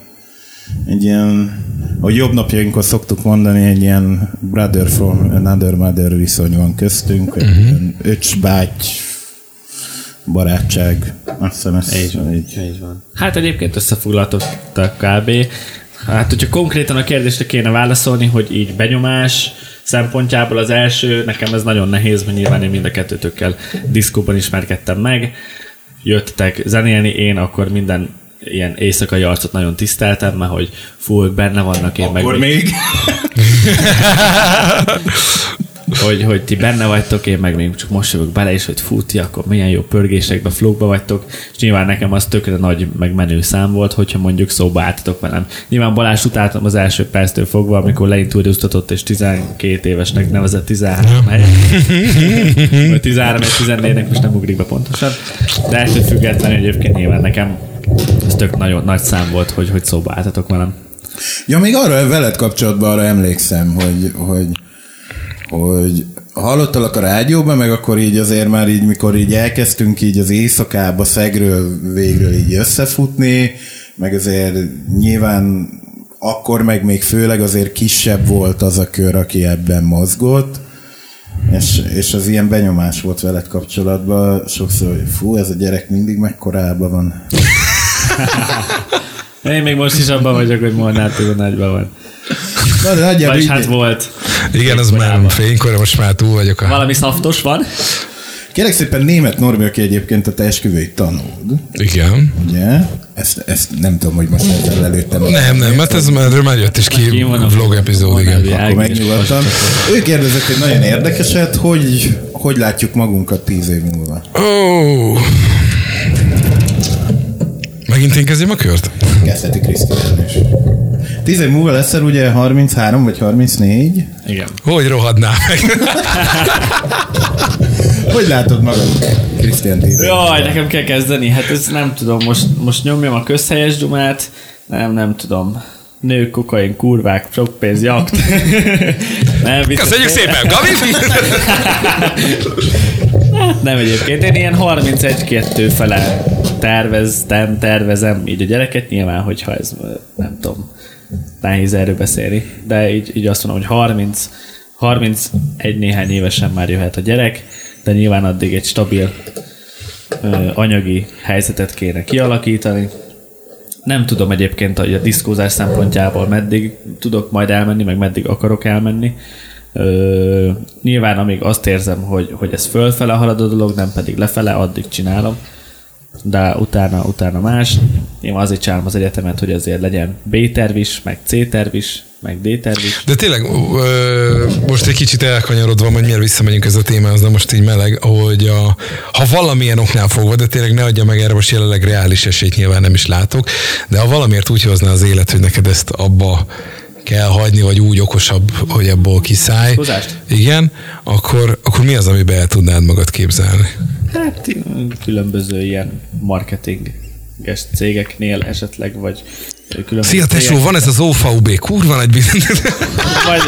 Speaker 3: egy ilyen, hogy jobb napjainkon szoktuk mondani, egy ilyen brother from another mother viszony van köztünk, egy ilyen öcs báty barátság. Azt hiszem ez
Speaker 2: Így van.
Speaker 3: így.
Speaker 2: Így van. Hát egyébként összefoglaltottak kb. Hát, hogyha konkrétan a kérdésre kéne válaszolni, hogy így benyomás szempontjából az első, nekem ez nagyon nehéz, mert nyilván én mind a kettőtökkel diszkóban ismerkedtem meg. Jöttek zenélni, én akkor minden ilyen éjszakai arcot nagyon tiszteltem, mert hogy fú, ők benne vannak, én
Speaker 3: Akkor
Speaker 2: meg
Speaker 3: még [laughs]
Speaker 2: hogy, hogy ti benne vagytok, én meg még csak most jövök bele, és hogy fú, ti akkor milyen jó pörgésekbe, flókba vagytok, és nyilván nekem az tökre nagy, meg menő szám volt, hogyha mondjuk szóba álltatok velem. Nyilván Balázs utáltam az első perctől fogva, amikor leintúriuztatott, és 12 évesnek nevezett 13 helyet. Vagy 13 vagy 14-nek most nem ugrik be pontosan. De ettől függetlenül egyébként nyilván nekem ez tök nagyon nagy szám volt, hogy, hogy szóba álltatok velem.
Speaker 3: Ja, még arra veled kapcsolatban arra emlékszem, hogy, hogy, hogy hallottalak a rádióban, meg akkor így azért már így, mikor így elkezdtünk így az éjszakába szegről végről így összefutni, meg azért nyilván akkor meg még főleg azért kisebb volt az a kör, aki ebben mozgott, és, és az ilyen benyomás volt veled kapcsolatban, sokszor, hogy fú, ez a gyerek mindig mekkorában van.
Speaker 2: Én még most is abban vagyok, hogy Molnár túl nagyban van.
Speaker 3: Na, de nagyjából
Speaker 2: Vagyis hát volt.
Speaker 1: Igen, az már fénykor, most már túl vagyok. A...
Speaker 2: Valami szaftos van.
Speaker 3: Kérlek szépen német Norbi, aki egyébként a te esküvőit tanulod,
Speaker 1: Igen.
Speaker 3: ugye? Ezt, ezt nem tudom, hogy most ezzel előttem.
Speaker 1: Nem, nem, mert ez már, már jött is ki
Speaker 2: Ki van a
Speaker 1: vlog epizód, igen.
Speaker 3: Akkor megnyugodtam. Ő kérdezett egy nagyon érdekeset, hogy hogy látjuk magunkat tíz év múlva.
Speaker 1: Ó. Megint én kezdjem a kört?
Speaker 3: Kezdheti Krisztián is. Tíz év múlva leszel ugye 33 vagy 34.
Speaker 2: Igen.
Speaker 1: Hogy rohadnál meg? [laughs]
Speaker 3: Hogy látod magad, Krisztián?
Speaker 2: Jaj, nekem kell kezdeni. Hát ez nem tudom, most, most nyomjam a közhelyes dumát. Nem, nem tudom. Nők, kokain, kurvák, sok pénz, jakt. [laughs] nem, vicces.
Speaker 1: Köszönjük szépen, Gabi! [laughs]
Speaker 2: Nem egyébként, én ilyen 31-2 fele terveztem, tervezem így a gyereket, nyilván, hogyha ez nem tudom, nehéz erről beszélni, de így, így azt mondom, hogy 30, 31 néhány évesen már jöhet a gyerek, de nyilván addig egy stabil ö, anyagi helyzetet kéne kialakítani. Nem tudom egyébként, hogy a diszkózás szempontjából meddig tudok majd elmenni, meg meddig akarok elmenni. Ö, nyilván amíg azt érzem, hogy, hogy ez fölfele halad a dolog, nem pedig lefele, addig csinálom. De utána, utána más. Én azért csinálom az egyetemet, hogy azért legyen B-terv is, meg C-terv is, meg D-terv is.
Speaker 1: De tényleg, ö, most egy kicsit elkanyarodva, majd miért visszamegyünk ez a témához, de most így meleg, hogy a, ha valamilyen oknál fogva, de tényleg ne adja meg erre most jelenleg reális esélyt nyilván nem is látok, de ha valamiért úgy hozná az élet, hogy neked ezt abba kell hagyni, vagy úgy okosabb, hogy abból kiszállj.
Speaker 2: Diszkózást?
Speaker 1: Igen, akkor, akkor mi az, amiben el tudnád magad képzelni?
Speaker 2: Hát különböző ilyen marketinges cégeknél esetleg, vagy különböző
Speaker 1: Szia tesó, van ez az OVB, kurva nagy biznisz.
Speaker 2: Vagy...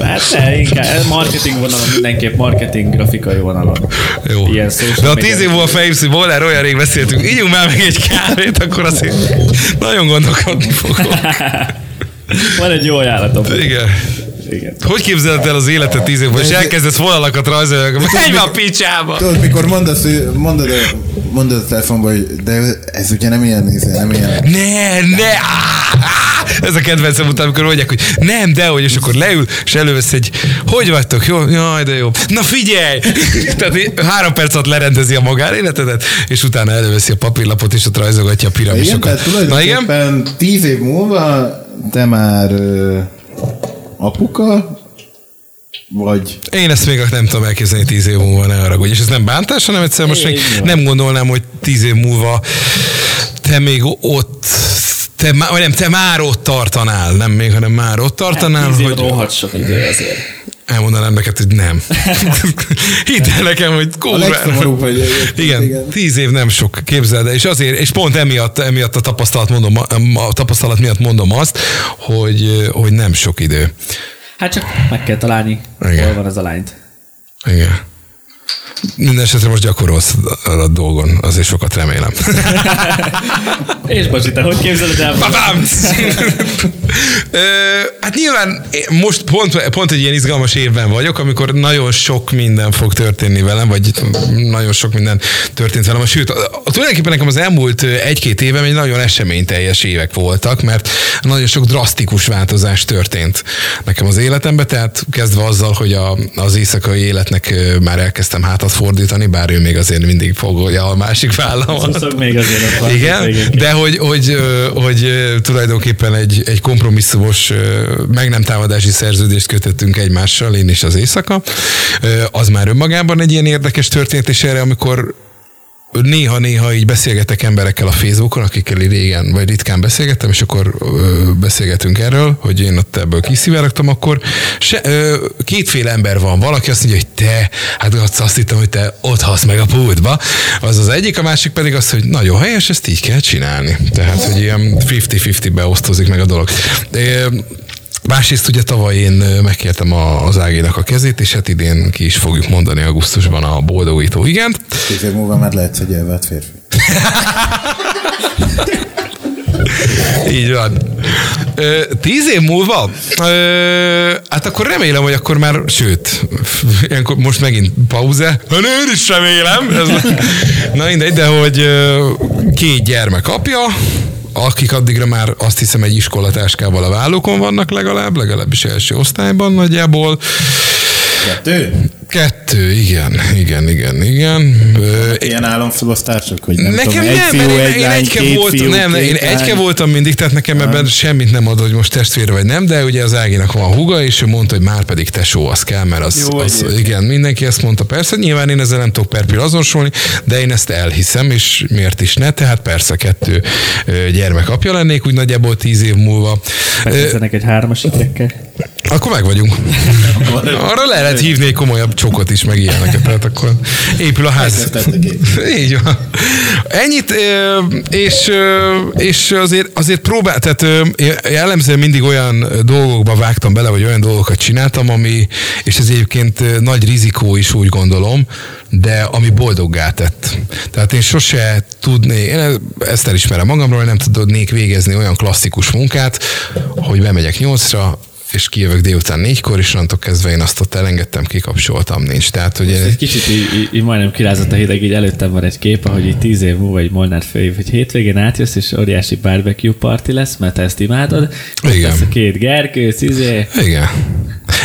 Speaker 2: Hát ne, inkább marketing vonalon, mindenképp marketing grafikai vonalon.
Speaker 1: Jó.
Speaker 2: Ilyen
Speaker 1: De a tíz év múlva hogy Boller, olyan rég beszéltünk, ígyunk már meg egy kávét, akkor azért nagyon gondolkodni fogok. [laughs]
Speaker 2: Van egy jó ajánlatom.
Speaker 1: Igen.
Speaker 2: Igen.
Speaker 1: Hogy képzeled el az életet tíz évben, és elkezdesz vonalakat rajzolni, menj a picsába!
Speaker 3: Tudod, mikor mondasz, hogy mondod, a, mondod a telefonban, hogy de ez ugye nem ilyen, ez nem ilyen.
Speaker 1: Ne, ne, á, á, ez a kedvencem után, amikor mondják, hogy nem, de hogy, és akkor leül, és elővesz egy, hogy vagytok, jó? Jaj, de jó. Na figyelj! [laughs] Tehát három perc alatt lerendezi a magánéletedet, és utána előveszi a papírlapot, és ott rajzolgatja a
Speaker 3: Igen,
Speaker 1: piramisokat.
Speaker 3: tehát
Speaker 1: Na igen?
Speaker 3: tíz év múlva te már apuka, vagy
Speaker 1: Én ezt még nem tudom elképzelni tíz év múlva, ne haragudj. És ez nem bántás, hanem egyszer most még nem gondolnám, hogy tíz év múlva te még ott te, vagy nem, te már ott tartanál, nem még, hanem már ott tartanál,
Speaker 2: Tíz év
Speaker 1: hogy
Speaker 2: rohadt sok idő azért.
Speaker 1: Elmondanám neked, hogy nem. [laughs] Hidd el nekem, hogy
Speaker 3: a
Speaker 1: kurva.
Speaker 3: legszomorúbb, hogy
Speaker 1: Igen, igen, tíz év nem sok, képzeld el, és azért, és pont emiatt, emiatt a tapasztalat, mondom, a tapasztalat miatt mondom azt, hogy, hogy nem sok idő.
Speaker 2: Hát csak meg kell találni,
Speaker 1: Igen.
Speaker 2: hol van az a lányt.
Speaker 1: Igen. Minden esetre most gyakorolsz a dolgon, azért sokat remélem. [laughs]
Speaker 2: És Bocsi, te hogy képzeled el?
Speaker 1: Babám! Hát nyilván most pont, pont egy ilyen izgalmas évben vagyok, amikor nagyon sok minden fog történni velem, vagy nagyon sok minden történt velem. Sőt, tulajdonképpen nekem az elmúlt egy-két évem egy nagyon eseményteljes évek voltak, mert nagyon sok drasztikus változás történt nekem az életemben, tehát kezdve azzal, hogy a, az éjszakai életnek már elkezdtem hátat fordítani, bár ő még azért mindig fogolja a másik vállamat.
Speaker 2: Még azért van.
Speaker 1: Igen,
Speaker 2: Végén.
Speaker 1: de hogy, hogy, hogy tulajdonképpen egy, egy kompromisszumos meg nem támadási szerződést kötöttünk egymással, én is az éjszaka. Az már önmagában egy ilyen érdekes történet, és erre, amikor néha-néha így beszélgetek emberekkel a Facebookon, akikkel régen vagy ritkán beszélgettem, és akkor ö, beszélgetünk erről, hogy én ott ebből kiszivárogtam, akkor se, ö, kétféle ember van. Valaki azt mondja, hogy te, hát azt, hittem, hogy te ott hasz meg a pultba. Az az egyik, a másik pedig az, hogy nagyon helyes, ezt így kell csinálni. Tehát, hogy ilyen 50-50 beosztozik meg a dolog. Ö, Másrészt ugye tavaly én megkértem a, az Ágénak a kezét, és hát idén ki is fogjuk mondani augusztusban a boldogító igent.
Speaker 3: tíz év múlva már lehetsz egy elvált férfi. [laughs]
Speaker 1: Így van. Ö, tíz év múlva? Ö, hát akkor remélem, hogy akkor már, sőt, ilyenkor most megint pauze. Hát én is remélem. Ez, Na mindegy, de hogy két gyermek apja, akik addigra már azt hiszem egy iskolatáskával a vállukon vannak legalább, legalábbis első osztályban nagyjából.
Speaker 3: Kettő?
Speaker 1: Kettő, igen, igen, igen, igen.
Speaker 3: Ilyen államfelosztások, hogy nem
Speaker 1: Nekem
Speaker 3: tudom, egy
Speaker 1: nem,
Speaker 3: fiú, egy
Speaker 1: én
Speaker 3: lány,
Speaker 1: egyke
Speaker 3: két
Speaker 1: voltam,
Speaker 3: fiú,
Speaker 1: nem, nem, én
Speaker 3: két
Speaker 1: egyke voltam mindig, tehát nekem ebben semmit nem ad, hogy most testvér vagy nem, de ugye az Áginak van húga, és ő mondta, hogy már pedig tesó, az kell, mert az,
Speaker 3: Jó,
Speaker 1: az
Speaker 3: egyébként.
Speaker 1: igen, mindenki ezt mondta, persze, nyilván én ezzel nem tudok per pillanat azonosulni, de én ezt elhiszem, és miért is ne, tehát persze kettő gyermek apja lennék, úgy nagyjából tíz év múlva. Ö,
Speaker 2: Beteszenek egy hármas ikrekkel.
Speaker 1: Akkor meg vagyunk. Arra le lehet hívni egy komolyabb csokot is, meg ilyeneket, tehát akkor épül a ház.
Speaker 3: Így.
Speaker 1: Van. Ennyit, és, és azért, azért próbál, tehát jellemzően mindig olyan dolgokba vágtam bele, vagy olyan dolgokat csináltam, ami, és ez egyébként nagy rizikó is úgy gondolom, de ami boldoggá tett. Tehát én sose tudnék, én ezt elismerem magamról, nem tudnék végezni olyan klasszikus munkát, hogy bemegyek nyolcra, és kijövök délután négykor, és onnantól kezdve én azt ott elengedtem, kikapcsoltam, nincs. Tehát, hogy
Speaker 2: Egy kicsit így, így, majdnem kirázott a hideg, így előttem van egy kép, ahogy így tíz év múlva egy Molnár főév, hogy hétvégén átjössz, és óriási barbecue party lesz, mert ezt imádod. Ott
Speaker 1: Igen.
Speaker 2: lesz a két gerkő, izé.
Speaker 1: Igen.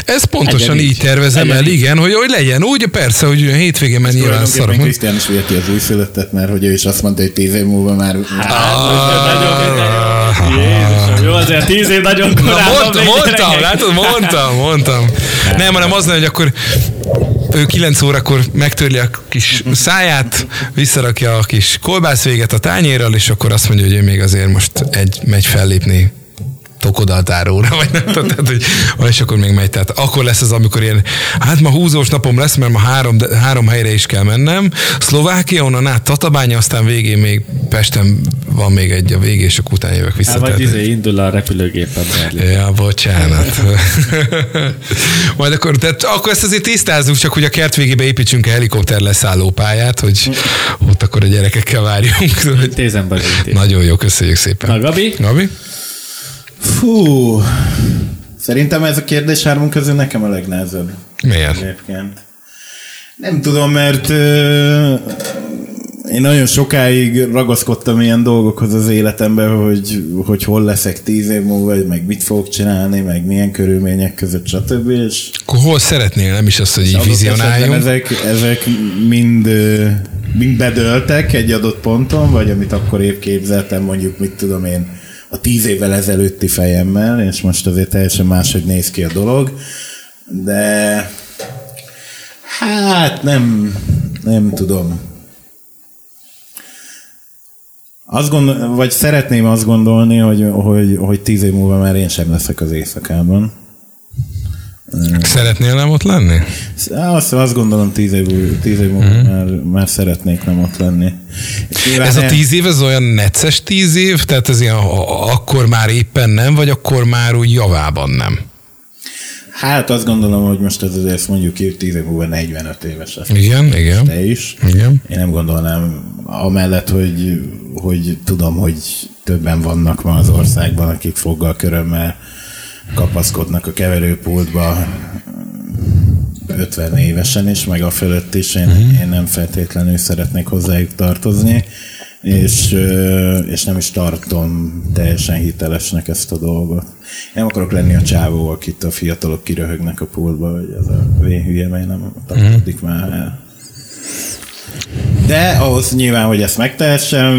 Speaker 1: Ez pontosan így tervezem el,
Speaker 2: így.
Speaker 1: igen, hogy, hogy legyen úgy, persze, hogy olyan hétvégén már nyilván szarok.
Speaker 3: Krisztián is viheti az újszülöttet, mert hogy ő is azt mondta, hogy tíz év múlva már...
Speaker 2: Jézusom, jó, azért tíz év nagyon
Speaker 1: Na,
Speaker 2: korán
Speaker 1: mondtam, mondtam, látod, mondtam, mondtam. Nem, hanem az lenne, hogy akkor ő 9 órakor megtörli a kis száját, visszarakja a kis kolbászvéget a tányérral, és akkor azt mondja, hogy ő még azért most egy, megy fellépni tokodaltáróra, vagy nem tudom, tehát, hogy, és akkor még megy. Tehát akkor lesz az, amikor én, hát ma húzós napom lesz, mert ma három, három helyre is kell mennem. Szlovákia, onnan át Tatabánya, aztán végén még Pesten van még egy a végé, és akkor utána jövök vissza.
Speaker 2: Hát vagy izé indul a repülőgép a Berlin.
Speaker 1: Ja, bocsánat. [laughs] Majd akkor, tehát akkor ezt azért tisztázzuk, csak hogy a kert végébe építsünk egy helikopter leszállópályát, hogy ott akkor a gyerekekkel várjunk.
Speaker 2: Intéz.
Speaker 1: Nagyon jó, köszönjük szépen.
Speaker 2: Na, Gabi?
Speaker 1: Gabi?
Speaker 3: Fú, szerintem ez a kérdés hármunk közül nekem a legnehezebb.
Speaker 1: Miért?
Speaker 3: Egyébként. Nem tudom, mert ö, én nagyon sokáig ragaszkodtam ilyen dolgokhoz az életemben, hogy, hogy hol leszek tíz év múlva, meg mit fogok csinálni, meg milyen körülmények között, stb. És
Speaker 1: Akkor hol szeretnél, nem is azt, hogy így vizionáljunk?
Speaker 3: ezek, ezek mind, mind bedöltek egy adott ponton, vagy amit akkor épp képzeltem, mondjuk, mit tudom én, a tíz évvel ezelőtti fejemmel, és most azért teljesen máshogy néz ki a dolog, de hát nem, nem tudom. Azt gondol, vagy szeretném azt gondolni, hogy, hogy, hogy tíz év múlva már én sem leszek az éjszakában.
Speaker 1: Szeretnél nem ott lenni?
Speaker 3: Azt, azt gondolom tíz év, tíz év múlva uh-huh. már, már szeretnék nem ott lenni. És
Speaker 1: Ez a tíz év, ez olyan necces tíz év? Tehát ez ilyen, akkor már éppen nem, vagy akkor már úgy javában nem?
Speaker 3: Hát azt gondolom, hogy most ez azért mondjuk ki, hogy tíz év múlva 45 éves lesz.
Speaker 1: Igen, igen.
Speaker 3: Te is.
Speaker 1: Igen.
Speaker 3: Én nem gondolnám, amellett, hogy, hogy tudom, hogy többen vannak ma az országban, akik foggal körömmel kapaszkodnak a keverőpultba 50 évesen is, meg a fölött is. Én, uh-huh. én nem feltétlenül szeretnék hozzájuk tartozni, és, és nem is tartom teljesen hitelesnek ezt a dolgot. Én nem akarok lenni a csávó, akit a fiatalok kiröhögnek a pultba, hogy ez a véhülye, mert nem tartodik uh-huh. már el. De ahhoz nyilván, hogy ezt megtehessem,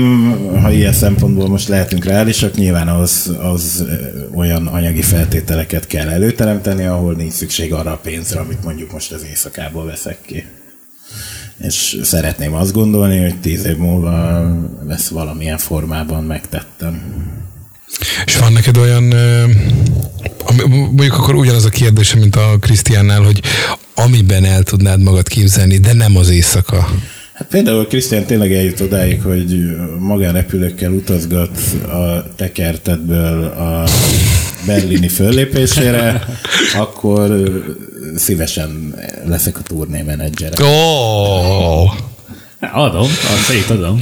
Speaker 3: ha ilyen szempontból most lehetünk reálisak, nyilván az, az ö, olyan anyagi feltételeket kell előteremteni, ahol nincs szükség arra a pénzre, amit mondjuk most az éjszakából veszek ki. És szeretném azt gondolni, hogy tíz év múlva lesz valamilyen formában megtettem.
Speaker 1: És van neked olyan, mondjuk akkor ugyanaz a kérdés, mint a Krisztiánnál, hogy amiben el tudnád magad képzelni, de nem az éjszaka.
Speaker 3: Hát például Krisztián tényleg eljut odáig, hogy magánrepülőkkel utazgat a tekertetből a berlini föllépésére, akkor szívesen leszek a turné menedzsere.
Speaker 1: Ó,
Speaker 2: adom, a szétadom.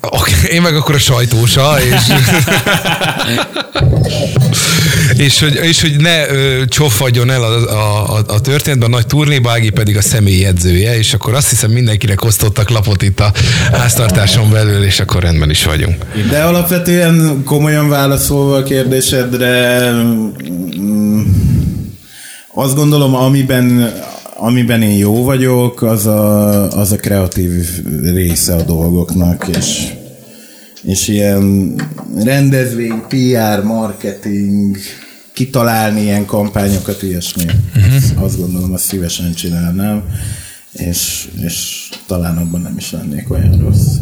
Speaker 1: Oké, én meg akkor a sajtósa, és, és, hogy, és hogy ne ö, csofadjon el a, a, a, történetben, a nagy turnéba, Ági pedig a személyi edzője, és akkor azt hiszem mindenkinek osztottak lapot itt a háztartáson belül, és akkor rendben is vagyunk.
Speaker 3: De alapvetően komolyan válaszolva a kérdésedre, mm, azt gondolom, amiben, amiben én jó vagyok, az a, az a kreatív része a dolgoknak, és, és ilyen rendezvény, PR, marketing, kitalálni ilyen kampányokat, ilyesmi. Uh-huh. Azt gondolom, azt szívesen csinálnám, és, és talán abban nem is lennék olyan rossz.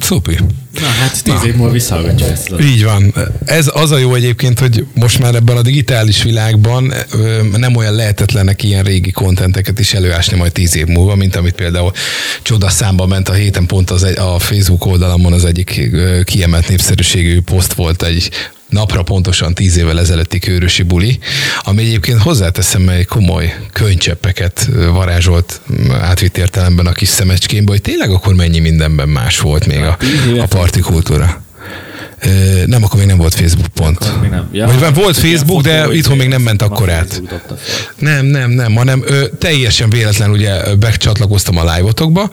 Speaker 1: Szupi.
Speaker 2: Na hát tíz év múlva visszahallgatja ezt. Az
Speaker 1: Így van. Ez az a jó egyébként, hogy most már ebben a digitális világban nem olyan lehetetlenek ilyen régi kontenteket is előásni majd tíz év múlva, mint amit például csodaszámba ment a héten pont az egy, a Facebook oldalamon az egyik kiemelt népszerűségű poszt volt egy napra pontosan tíz évvel ezelőtti kőrösi buli, ami egyébként hozzáteszem, egy komoly könycseppeket varázsolt átvitt értelemben a kis szemecskémbe, hogy tényleg akkor mennyi mindenben más volt még a, a parti kultúra. Ö, Nem, akkor még nem volt Facebook pont.
Speaker 2: Akkor még nem. Ja,
Speaker 1: Vagy volt
Speaker 2: hát ilyen
Speaker 1: Facebook, de itthon még nem ment akkor át. Nem, nem, nem, hanem ö, teljesen véletlen ugye becsatlakoztam a live-otokba,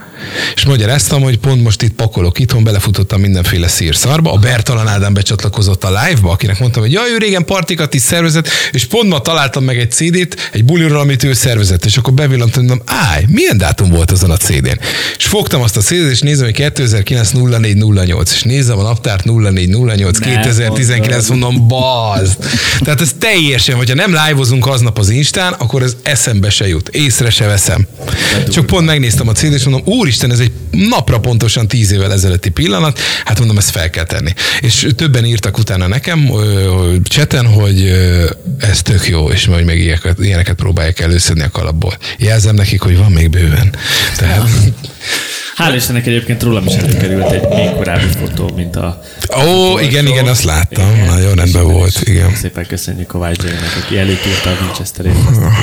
Speaker 1: és magyaráztam, hogy pont most itt pakolok itthon, belefutottam mindenféle szírszarba. A Bertalan Ádám becsatlakozott a live-ba, akinek mondtam, hogy jaj, ő régen partikat is szervezett, és pont ma találtam meg egy CD-t, egy buliról, amit ő szervezett, és akkor bevillantam, mondom, állj, milyen dátum volt azon a CD-n? És fogtam azt a CD-t, és nézem, hogy 2009 0408, és nézem a naptárt 0408
Speaker 2: Nem
Speaker 1: 2019, mondom, bazd. Tehát ez teljesen, hogyha nem live-ozunk aznap az Instán, akkor ez eszembe se jut, észre se veszem. Csak pont megnéztem a cd és mondom, úristen, ez egy napra pontosan tíz évvel ezelőtti pillanat, hát mondom, ezt fel kell tenni. És többen írtak utána nekem cseten, hogy ez tök jó, és majd meg ilyeneket, ilyeneket próbálják előszedni a kalapból. Jelzem nekik, hogy van még bőven. Tehát,
Speaker 2: Hál' Istennek egyébként rólam is előkerült egy még korábbi fotó, mint a...
Speaker 1: Ó, igen, igen, azt láttam. Nagyon rendben volt, igen.
Speaker 2: Szépen köszönjük Kovács Zsainak, aki előtírta a Winchester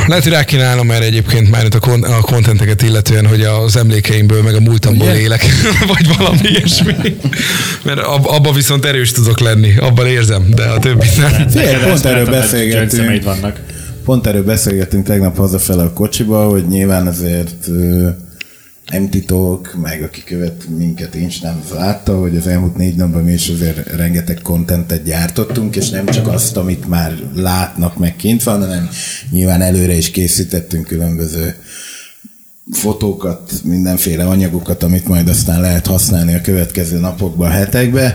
Speaker 1: Lehet, hogy rákínálom erre egyébként már itt a, kon- a kontenteket illetően, hogy az emlékeimből, meg a múltamból
Speaker 3: Ugye?
Speaker 1: élek, [laughs] vagy valami ilyesmi. Mert ab, abba viszont erős tudok lenni, abban érzem, de a többi nem.
Speaker 3: Figyelj, pont erről
Speaker 2: vannak.
Speaker 3: Pont erről beszélgettünk tegnap hazafele a kocsiba, hogy nyilván azért nem titok, meg aki követ minket én nem látta, hogy az elmúlt négy napban mi is azért rengeteg kontentet gyártottunk, és nem csak azt, amit már látnak, meg kint van, hanem nyilván előre is készítettünk különböző fotókat, mindenféle anyagokat, amit majd aztán lehet használni a következő napokban, hetekben,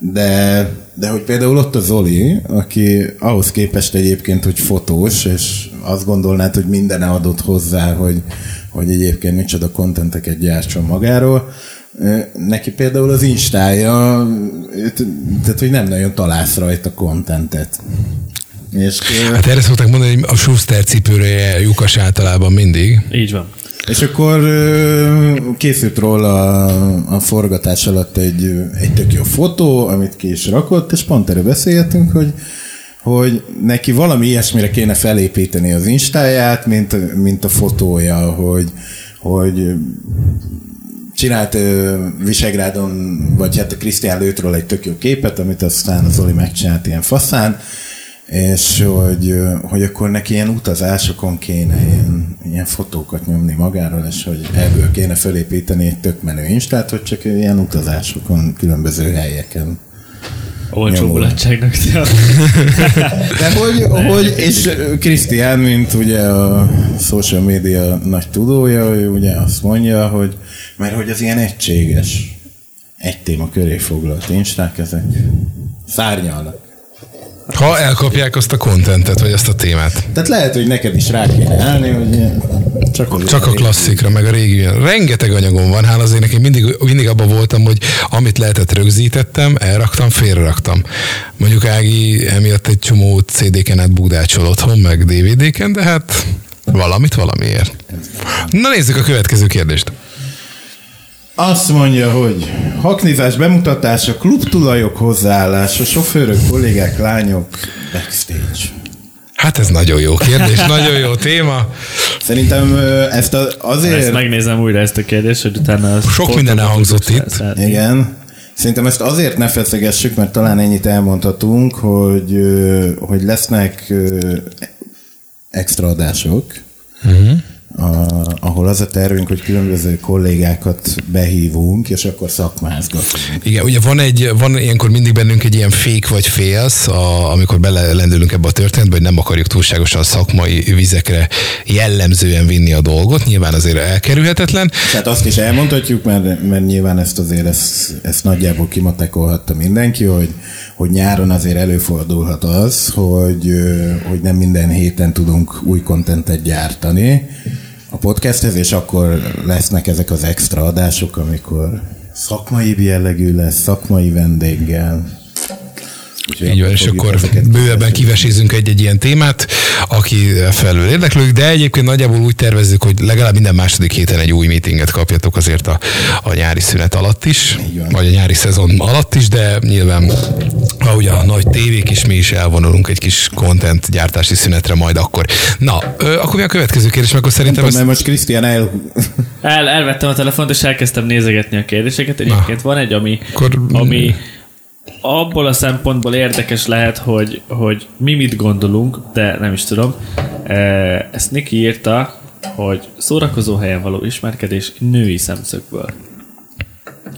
Speaker 3: de, de hogy például ott a Zoli, aki ahhoz képest egyébként, hogy fotós, és azt gondolnád, hogy minden adott hozzá, hogy, hogy egyébként micsoda kontenteket gyártson magáról, neki például az instája, tehát hogy nem nagyon találsz rajta kontentet. És,
Speaker 1: Hát erre szokták mondani, hogy a Schuster cipőre lyukas általában mindig.
Speaker 2: Így van.
Speaker 3: És akkor készült róla a, a forgatás alatt egy, egy tök jó fotó, amit ki is rakott, és pont erről beszélgetünk, hogy hogy neki valami ilyesmire kéne felépíteni az instáját, mint, mint a fotója, hogy, hogy csinált ö, Visegrádon, vagy hát a Krisztián lőtről egy tök jó képet, amit aztán az Zoli megcsinált ilyen faszán, és hogy, hogy akkor neki ilyen utazásokon kéne ilyen, ilyen fotókat nyomni magáról, és hogy ebből kéne felépíteni egy tök menő instát, hogy csak ilyen utazásokon, különböző helyeken.
Speaker 2: Olcsó mulatságnak. [laughs]
Speaker 3: De hogy, [laughs] hogy és Krisztián, mint ugye a social media nagy tudója, ő ugye azt mondja, hogy mert hogy az ilyen egységes, egy téma köré foglalt insták, ezek szárnyalnak.
Speaker 1: Ha elkapják azt a kontentet, vagy azt a témát.
Speaker 3: Tehát lehet, hogy neked is rá kéne állni, hogy csak, az
Speaker 1: Csak a klasszikra, meg a régi. Rengeteg anyagom van, hála azért nekem mindig, mindig abban voltam, hogy amit lehetett rögzítettem, elraktam, félreraktam. Mondjuk Ági emiatt egy csomó CD-ken át bugdácsol otthon, meg DVD-ken, de hát valamit valamiért. Na nézzük a következő kérdést.
Speaker 3: Azt mondja, hogy haknizás bemutatása, klubtulajok hozzáállása, sofőrök, kollégák, lányok, backstage.
Speaker 1: Hát ez nagyon jó kérdés, nagyon jó téma.
Speaker 3: Szerintem ezt a, azért...
Speaker 2: Ezt megnézem újra ezt a kérdést, hogy utána...
Speaker 1: Sok minden elhangzott itt.
Speaker 2: szeretni.
Speaker 3: Igen. Szerintem ezt azért ne feszegessük, mert talán ennyit elmondhatunk, hogy, hogy lesznek extra adások, uh-huh. A, ahol az a tervünk, hogy különböző kollégákat behívunk, és akkor szakmázgatunk.
Speaker 1: Igen, ugye van egy, van ilyenkor mindig bennünk egy ilyen fék vagy félsz, a, amikor belelendülünk ebbe a történetbe, hogy nem akarjuk túlságosan szakmai vizekre jellemzően vinni a dolgot, nyilván azért elkerülhetetlen.
Speaker 3: Tehát azt is elmondhatjuk, mert, mert nyilván ezt azért ezt, ezt nagyjából kimatekolhatta mindenki, hogy, hogy nyáron azért előfordulhat az, hogy, hogy nem minden héten tudunk új kontentet gyártani a podcasthez, és akkor lesznek ezek az extra adások, amikor szakmai jellegű lesz, szakmai vendéggel. Úgyhogy
Speaker 1: Így van, és akkor bővebben kivesézünk egy-egy ilyen témát, aki felül érdeklődik, de egyébként nagyjából úgy tervezzük, hogy legalább minden második héten egy új meetinget kapjatok azért a, a nyári szünet alatt is, vagy a nyári szezon alatt is, de nyilván ahogy a nagy tévék is, mi is elvonulunk egy kis content gyártási szünetre majd akkor. Na, ö, akkor mi a következő kérdés, mert akkor szerintem
Speaker 3: Tudom,
Speaker 1: ez...
Speaker 3: mert most Krisztián el...
Speaker 2: El, elvettem a telefont, és elkezdtem nézegetni a kérdéseket. Egyébként van egy, ami,
Speaker 1: Akkor-
Speaker 2: ami abból a szempontból érdekes lehet, hogy, hogy mi mit gondolunk, de nem is tudom. Ezt Niki írta, hogy szórakozó helyen való ismerkedés női szemszögből.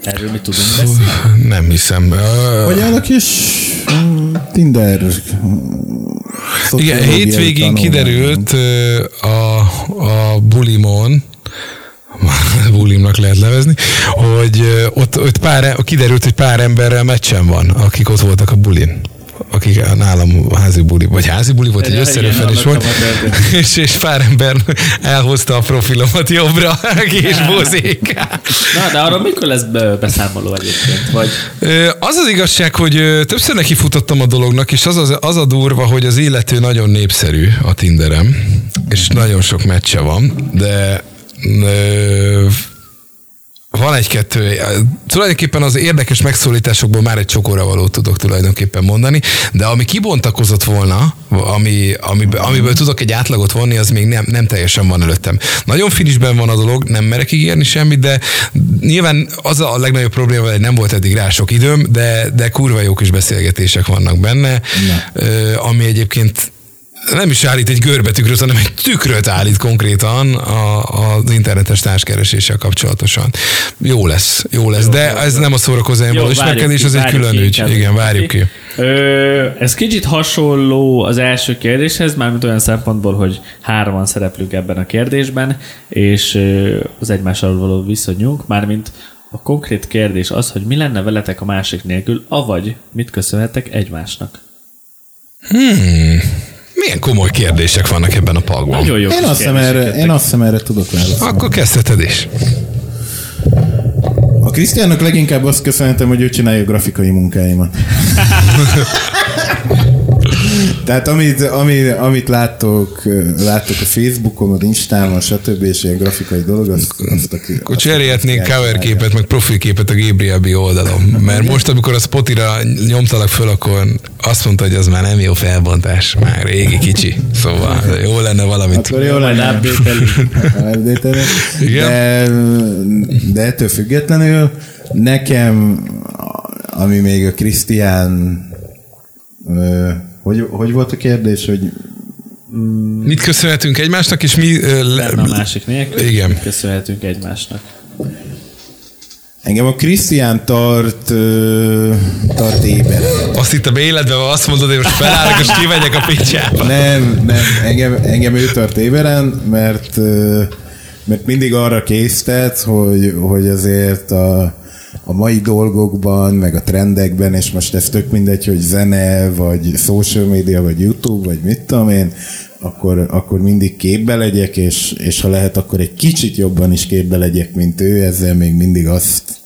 Speaker 2: Erről mi tudunk beszélni?
Speaker 1: Nem hiszem.
Speaker 3: Vagy kis mm, Tinder
Speaker 1: Igen, hétvégén
Speaker 3: tanulmány.
Speaker 1: kiderült a, a bulimon, [laughs] bulimnak lehet levezni, hogy ott, ott pár, kiderült, hogy pár emberrel meccsen van, akik ott voltak a bulin akik nálam házi buli, vagy házi buli volt, egy összerőfen is volt, [laughs] és, és pár ember elhozta a profilomat jobbra, [laughs] és bozékát.
Speaker 2: Na, de arról mikor lesz be- beszámoló egyébként? Vagy
Speaker 1: Az az igazság, hogy többször neki futottam a dolognak, és az, az, az a durva, hogy az illető nagyon népszerű a Tinderem, és nagyon sok meccse van, de van egy-kettő, tulajdonképpen az érdekes megszólításokból már egy csokora való tudok tulajdonképpen mondani, de ami kibontakozott volna, ami, amiből, amiből tudok egy átlagot vonni, az még nem, nem teljesen van előttem. Nagyon finisben van a dolog, nem merek ígérni semmit, de nyilván az a legnagyobb probléma, hogy nem volt eddig rá sok időm, de, de kurva jó kis beszélgetések vannak benne, ö, ami egyébként nem is állít egy görbetükröt, hanem egy tükröt állít konkrétan a, az internetes társkereséssel kapcsolatosan. Jó lesz, jó lesz, jó, de ez nem a szórakozóan való ismerkedés, az egy külön ügy.
Speaker 2: inkább.
Speaker 1: Igen, várjuk ki.
Speaker 2: Ö, ez kicsit hasonló az első kérdéshez, mármint olyan szempontból, hogy hárman szereplünk ebben a kérdésben, és az egymással való viszonyunk, mármint a konkrét kérdés az, hogy mi lenne veletek a másik nélkül, avagy mit köszönhetek egymásnak.
Speaker 1: Milyen komoly kérdések vannak ebben a pakban.
Speaker 2: Nagyon jó
Speaker 3: Én azt hiszem erre, én azt hiszem erre tudok válaszolni.
Speaker 1: Akkor kezdheted is.
Speaker 3: A Krisztiánnak leginkább azt köszönhetem, hogy ő csinálja a grafikai munkáimat. [laughs] Tehát amit, ami, amit láttok, láttok a Facebookon, az Instán, stb. és ilyen grafikai dolog, azt, azt aki...
Speaker 1: Akkor cserélhetnénk cover képet, meg profilképet a Gabriel B oldalon. Mert most, amikor a Spotira nyomtalak föl, akkor azt mondta, hogy az már nem jó felbontás, már régi kicsi. Szóval jó lenne valamit.
Speaker 3: Akkor jó lenne. update [laughs]
Speaker 1: Igen.
Speaker 3: De, de ettől függetlenül nekem, ami még a Krisztián hogy, hogy volt a kérdés, hogy
Speaker 1: Mit köszönhetünk egymásnak, és mi... ö, le-
Speaker 2: a másik nélkül.
Speaker 1: Igen.
Speaker 2: Köszönhetünk egymásnak.
Speaker 3: engem a Krisztián tart, ö, tart éber.
Speaker 1: Azt itt a életben azt mondod, hogy most felállok, és kimegyek a picsába.
Speaker 3: Nem, nem, engem, engem ő tart éberen, mert, ö, mert mindig arra késztet, hogy, hogy azért a, a mai dolgokban, meg a trendekben, és most ez tök mindegy, hogy zene, vagy social media, vagy YouTube, vagy mit tudom én, akkor, akkor mindig képbe legyek, és, és ha lehet, akkor egy kicsit jobban is képbe legyek, mint ő, ezzel még mindig azt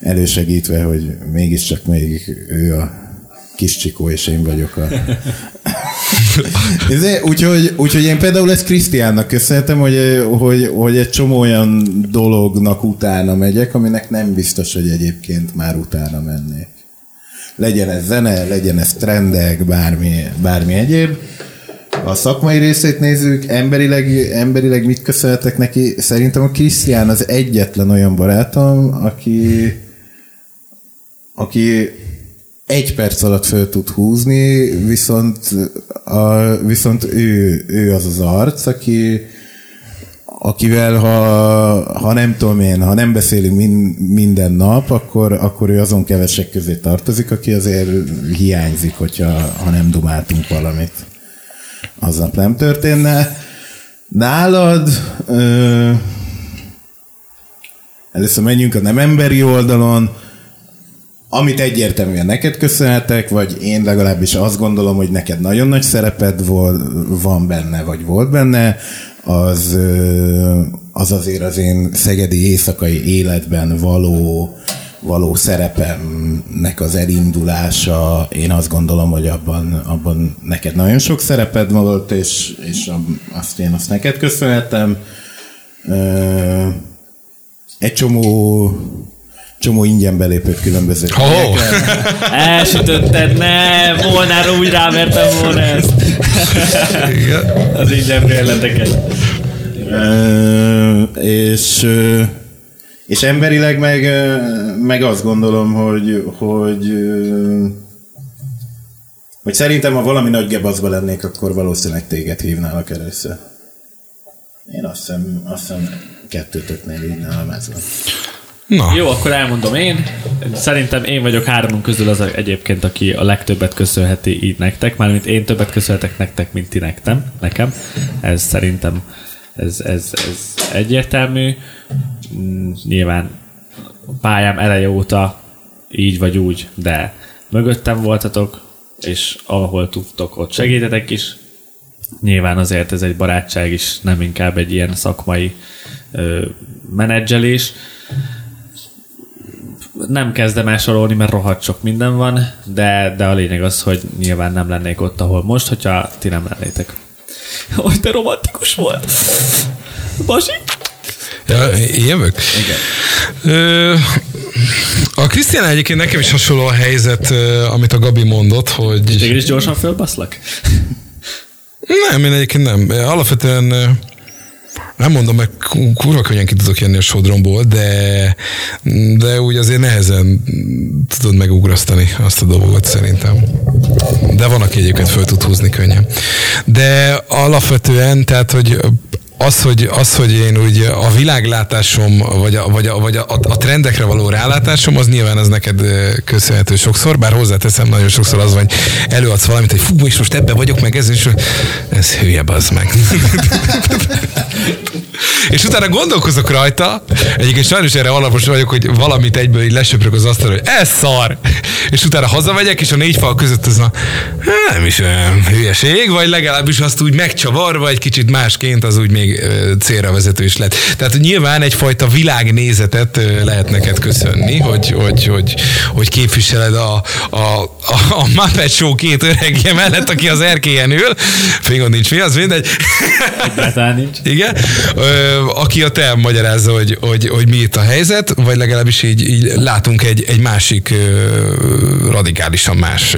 Speaker 3: elősegítve, hogy mégiscsak még ő a kis csikó, és én vagyok a... [laughs] Ezért, [laughs] úgyhogy, úgyhogy én például ezt Krisztiánnak köszönhetem, hogy, hogy, hogy egy csomó olyan dolognak utána megyek, aminek nem biztos, hogy egyébként már utána mennék. Legyen ez zene, legyen ez trendek, bármi, bármi egyéb. a szakmai részét nézzük, emberileg, emberileg mit köszönhetek neki? Szerintem a Krisztián az egyetlen olyan barátom, aki aki egy perc alatt föl tud húzni, viszont, a, viszont ő, ő az az arc, aki, akivel ha, ha nem tudom én, ha nem beszélünk min, minden nap, akkor, akkor ő azon kevesek közé tartozik, aki azért hiányzik, hogyha ha nem dumáltunk valamit. Aznap nem történne. Nálad ö, először menjünk a nem emberi oldalon, amit egyértelműen neked köszönhetek, vagy én legalábbis azt gondolom, hogy neked nagyon nagy szereped vol, van benne, vagy volt benne, az, az azért az én szegedi éjszakai életben való, való szerepemnek az elindulása, én azt gondolom, hogy abban, abban neked nagyon sok szereped volt, és, és azt én azt neked köszönhetem. Egy csomó csomó ingyen belépőt különböző
Speaker 1: oh.
Speaker 2: Elsütötted, ne, volnára úgy rámertem volna ezt. Az ingyen bérleteket.
Speaker 3: és, és emberileg meg, meg azt gondolom, hogy, hogy hogy szerintem, ha valami nagy gebaszba lennék, akkor valószínűleg téged hívnálak először. Én azt hiszem, azt hiszem kettőtöknél így nálam ez van.
Speaker 2: Na. Jó, akkor elmondom én. Szerintem én vagyok háromunk közül az egyébként, aki a legtöbbet köszönheti így nektek, mármint én többet köszönhetek nektek, mint ti nektem, nekem. Ez szerintem ez, ez, ez egyértelmű. Mm, nyilván pályám eleje óta így vagy úgy, de mögöttem voltatok, és ahol tudtok, ott segítetek is. Nyilván azért ez egy barátság is, nem inkább egy ilyen szakmai ö, menedzselés nem kezdem el sorolni, mert rohadt sok minden van, de, de a lényeg az, hogy nyilván nem lennék ott, ahol most, hogyha ti nem lennétek. Hogy te romantikus volt. Basi?
Speaker 1: Ja, én jövök?
Speaker 2: Igen.
Speaker 1: Ö, a Krisztián egyébként nekem is hasonló a helyzet, amit a Gabi mondott, hogy...
Speaker 2: És is gyorsan fölbaszlak?
Speaker 1: Nem, én egyébként nem. Alapvetően nem mondom, meg kurva könnyen ki tudok jönni a sodromból, de, de úgy azért nehezen tudod megugrasztani azt a dolgot szerintem. De van, aki egyébként föl tud húzni könnyen. De alapvetően, tehát, hogy az, hogy, az, hogy én úgy a világlátásom, vagy a, vagy a, vagy a, a trendekre való rálátásom, az nyilván az neked köszönhető sokszor, bár hozzáteszem nagyon sokszor az, hogy előadsz valamit, hogy fú, és most ebbe vagyok, meg ez, és ez hülye, az meg. [laughs] és utána gondolkozok rajta, egyébként sajnos erre alapos vagyok, hogy valamit egyből így lesöprök az asztalra, hogy ez szar! És utána hazamegyek, és a négy fal között az a, nem is olyan hülyeség, vagy legalábbis azt úgy megcsavarva egy kicsit másként, az úgy még még célra vezető is lett. Tehát nyilván egyfajta világnézetet lehet neked köszönni, hogy, hogy, hogy, hogy képviseled a, a, a, a Muppet Show két öregje mellett, aki az erkélyen ül. Fingon nincs mi, az mindegy.
Speaker 2: nincs.
Speaker 1: Igen. Aki a te magyarázza, hogy, hogy, hogy mi itt a helyzet, vagy legalábbis így, így látunk egy, egy másik radikálisan más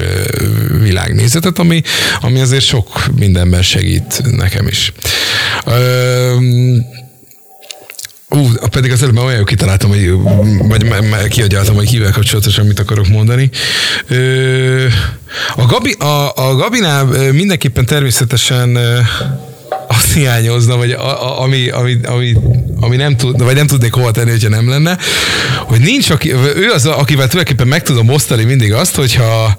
Speaker 1: világnézetet, ami, ami azért sok mindenben segít nekem is. Ú, uh, pedig az előbb már olyan kitaláltam, hogy, vagy kiagyaltam, hogy kivel kapcsolatosan mit akarok mondani. Ö, a, Gabi, a, a Gabinál mindenképpen természetesen azt hiányozna, vagy a, a, ami, ami, ami, ami nem tud, vagy nem tudnék hova tenni, hogyha nem lenne, hogy nincs, aki, ő az, akivel tulajdonképpen meg tudom osztani mindig azt, hogyha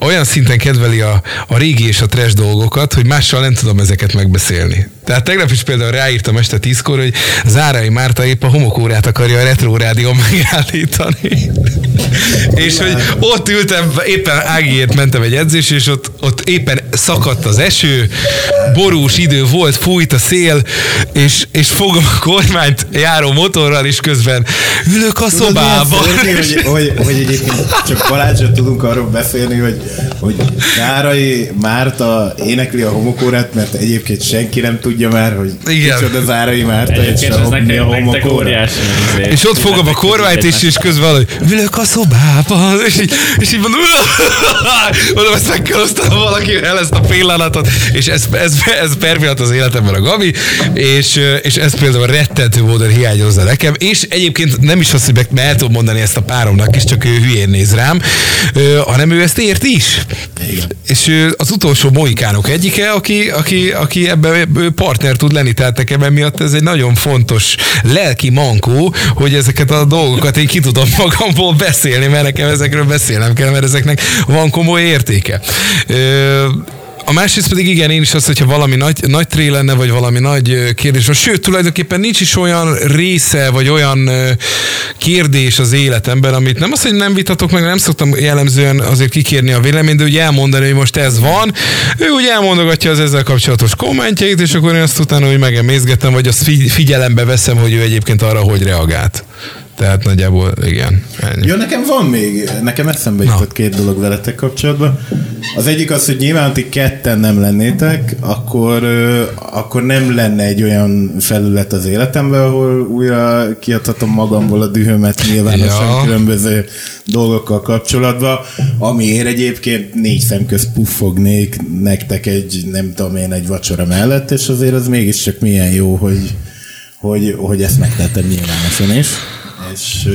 Speaker 1: olyan szinten kedveli a, a régi és a trash dolgokat, hogy mással nem tudom ezeket megbeszélni. Tehát tegnap is például ráírtam este tízkor, hogy Zárai Márta épp a homokórát akarja a retro rádió megállítani. [laughs] és hogy ott ültem, éppen Ágiért mentem egy edzés, és ott, ott éppen szakadt az eső, borús idő volt, fújt a szél, és, és fogom a kormányt járó motorral, és közben ülök a szobában.
Speaker 3: hogy, hogy, hogy egyébként csak Balázsra tudunk arról beszélni, hogy, hogy Zárai Márta énekli a homokórát, mert egyébként senki nem tudja már, hogy
Speaker 1: Igen.
Speaker 3: kicsoda Zárai Márta, és
Speaker 2: Egyébként
Speaker 3: a, a
Speaker 2: nektek, nektek
Speaker 3: homokóra.
Speaker 2: izé.
Speaker 1: És ott fogom a kormányt, és, és közben valahogy ülök a szobában, és így, és így mondom, mondom, ezt meg kell osztanom valakivel ezt a pillanatot, és ez, ez, ez per pillanat az életemben a Gabi, és, és ez például rettentő módon hiányozza nekem, és egyébként nem is az, hogy meg el tudom mondani ezt a páromnak is, csak ő hülyén néz rám, hanem ő ezt ért is.
Speaker 3: Igen.
Speaker 1: És ő az utolsó mohikánok egyike, aki, aki, aki ebben partner tud lenni, tehát nekem emiatt ez egy nagyon fontos lelki mankó, hogy ezeket a dolgokat én ki tudom magamból beszélni, mert nekem ezekről beszélnem kell, mert ezeknek van komoly értéke. A másrészt pedig igen, én is az, hogyha valami nagy, nagy tré lenne, vagy valami nagy kérdés van. Sőt, tulajdonképpen nincs is olyan része, vagy olyan kérdés az életemben, amit nem az, hogy nem vitatok meg, nem szoktam jellemzően azért kikérni a véleményt, de ugye elmondani, hogy most ez van. Ő ugye elmondogatja az ezzel kapcsolatos kommentjeit, és akkor én azt utána úgy megemészgetem, vagy azt figy- figyelembe veszem, hogy ő egyébként arra hogy reagált. Tehát nagyjából igen. Ennyi.
Speaker 3: Ja, nekem van még, nekem eszembe
Speaker 1: Na.
Speaker 3: jutott két dolog veletek kapcsolatban. Az egyik az, hogy nyilván, ti ketten nem lennétek, akkor, akkor nem lenne egy olyan felület az életemben, ahol újra kiadhatom magamból a dühömet nyilvánosan
Speaker 1: Ja.
Speaker 3: különböző dolgokkal kapcsolatban, amiért egyébként négy szem közt puffognék nektek egy, nem tudom én, egy vacsora mellett, és azért az mégiscsak milyen jó, hogy, hogy, hogy ezt megtettem nyilvánosan is. És,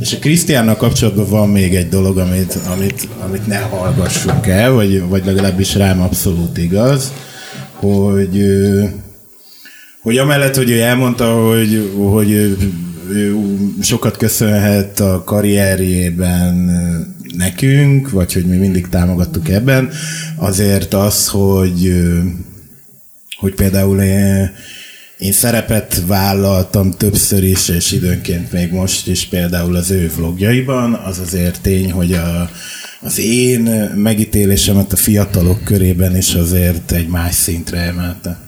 Speaker 3: és a Krisztiánnal kapcsolatban van még egy dolog, amit, amit, amit ne hallgassunk el, vagy, vagy legalábbis rám abszolút igaz, hogy, hogy amellett, hogy ő elmondta, hogy, hogy ő, ő sokat köszönhet a karrierjében nekünk, vagy hogy mi mindig támogattuk ebben, azért az, hogy, hogy például én, én szerepet vállaltam többször is, és időnként még most is például az ő vlogjaiban, az azért tény, hogy a, az én megítélésemet a fiatalok körében is azért egy más szintre emelte.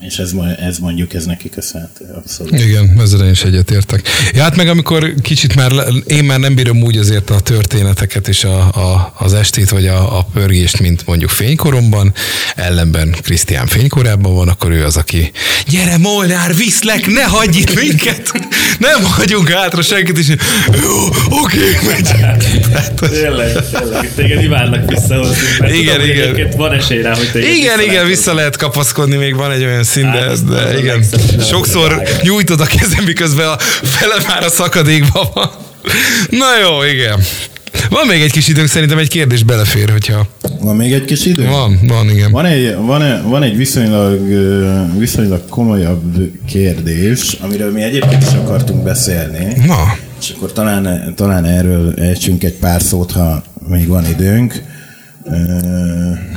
Speaker 3: És ez, ez mondjuk, ez neki köszönhető, abszolút.
Speaker 1: Igen, ezzel én is egyetértek. Ja, hát meg amikor kicsit már, én már nem bírom úgy azért a történeteket és a, a, az estét, vagy a, a pörgést, mint mondjuk fénykoromban, ellenben Krisztián fénykorában van, akkor ő az, aki gyere Molnár, viszlek, ne hagyj itt minket, nem hagyunk hátra senkit, és jó, oké, megyünk. Tehát,
Speaker 2: Tényleg, tényleg. Téged imádnak visszahozni.
Speaker 1: Igen,
Speaker 2: tudom,
Speaker 1: igen.
Speaker 2: van esély rá, hogy téged
Speaker 1: igen, igen, vissza lehet kapaszkodni, még van egy olyan szín, de,
Speaker 2: Hát, az- az
Speaker 1: de igen. Sokszor nyújtod a kezem, miközben a fele már a szakadékban van. Na jó, igen. Van még egy kis időnk, szerintem egy kérdés belefér, hogyha...
Speaker 3: Van még egy kis idő?
Speaker 1: Van, van, igen.
Speaker 3: Van egy, van, egy- van egy viszonylag, viszonylag komolyabb kérdés, amiről mi egyébként is akartunk beszélni,
Speaker 1: Na,
Speaker 3: és akkor talán, talán erről ejtsünk egy pár szót, ha még van időnk.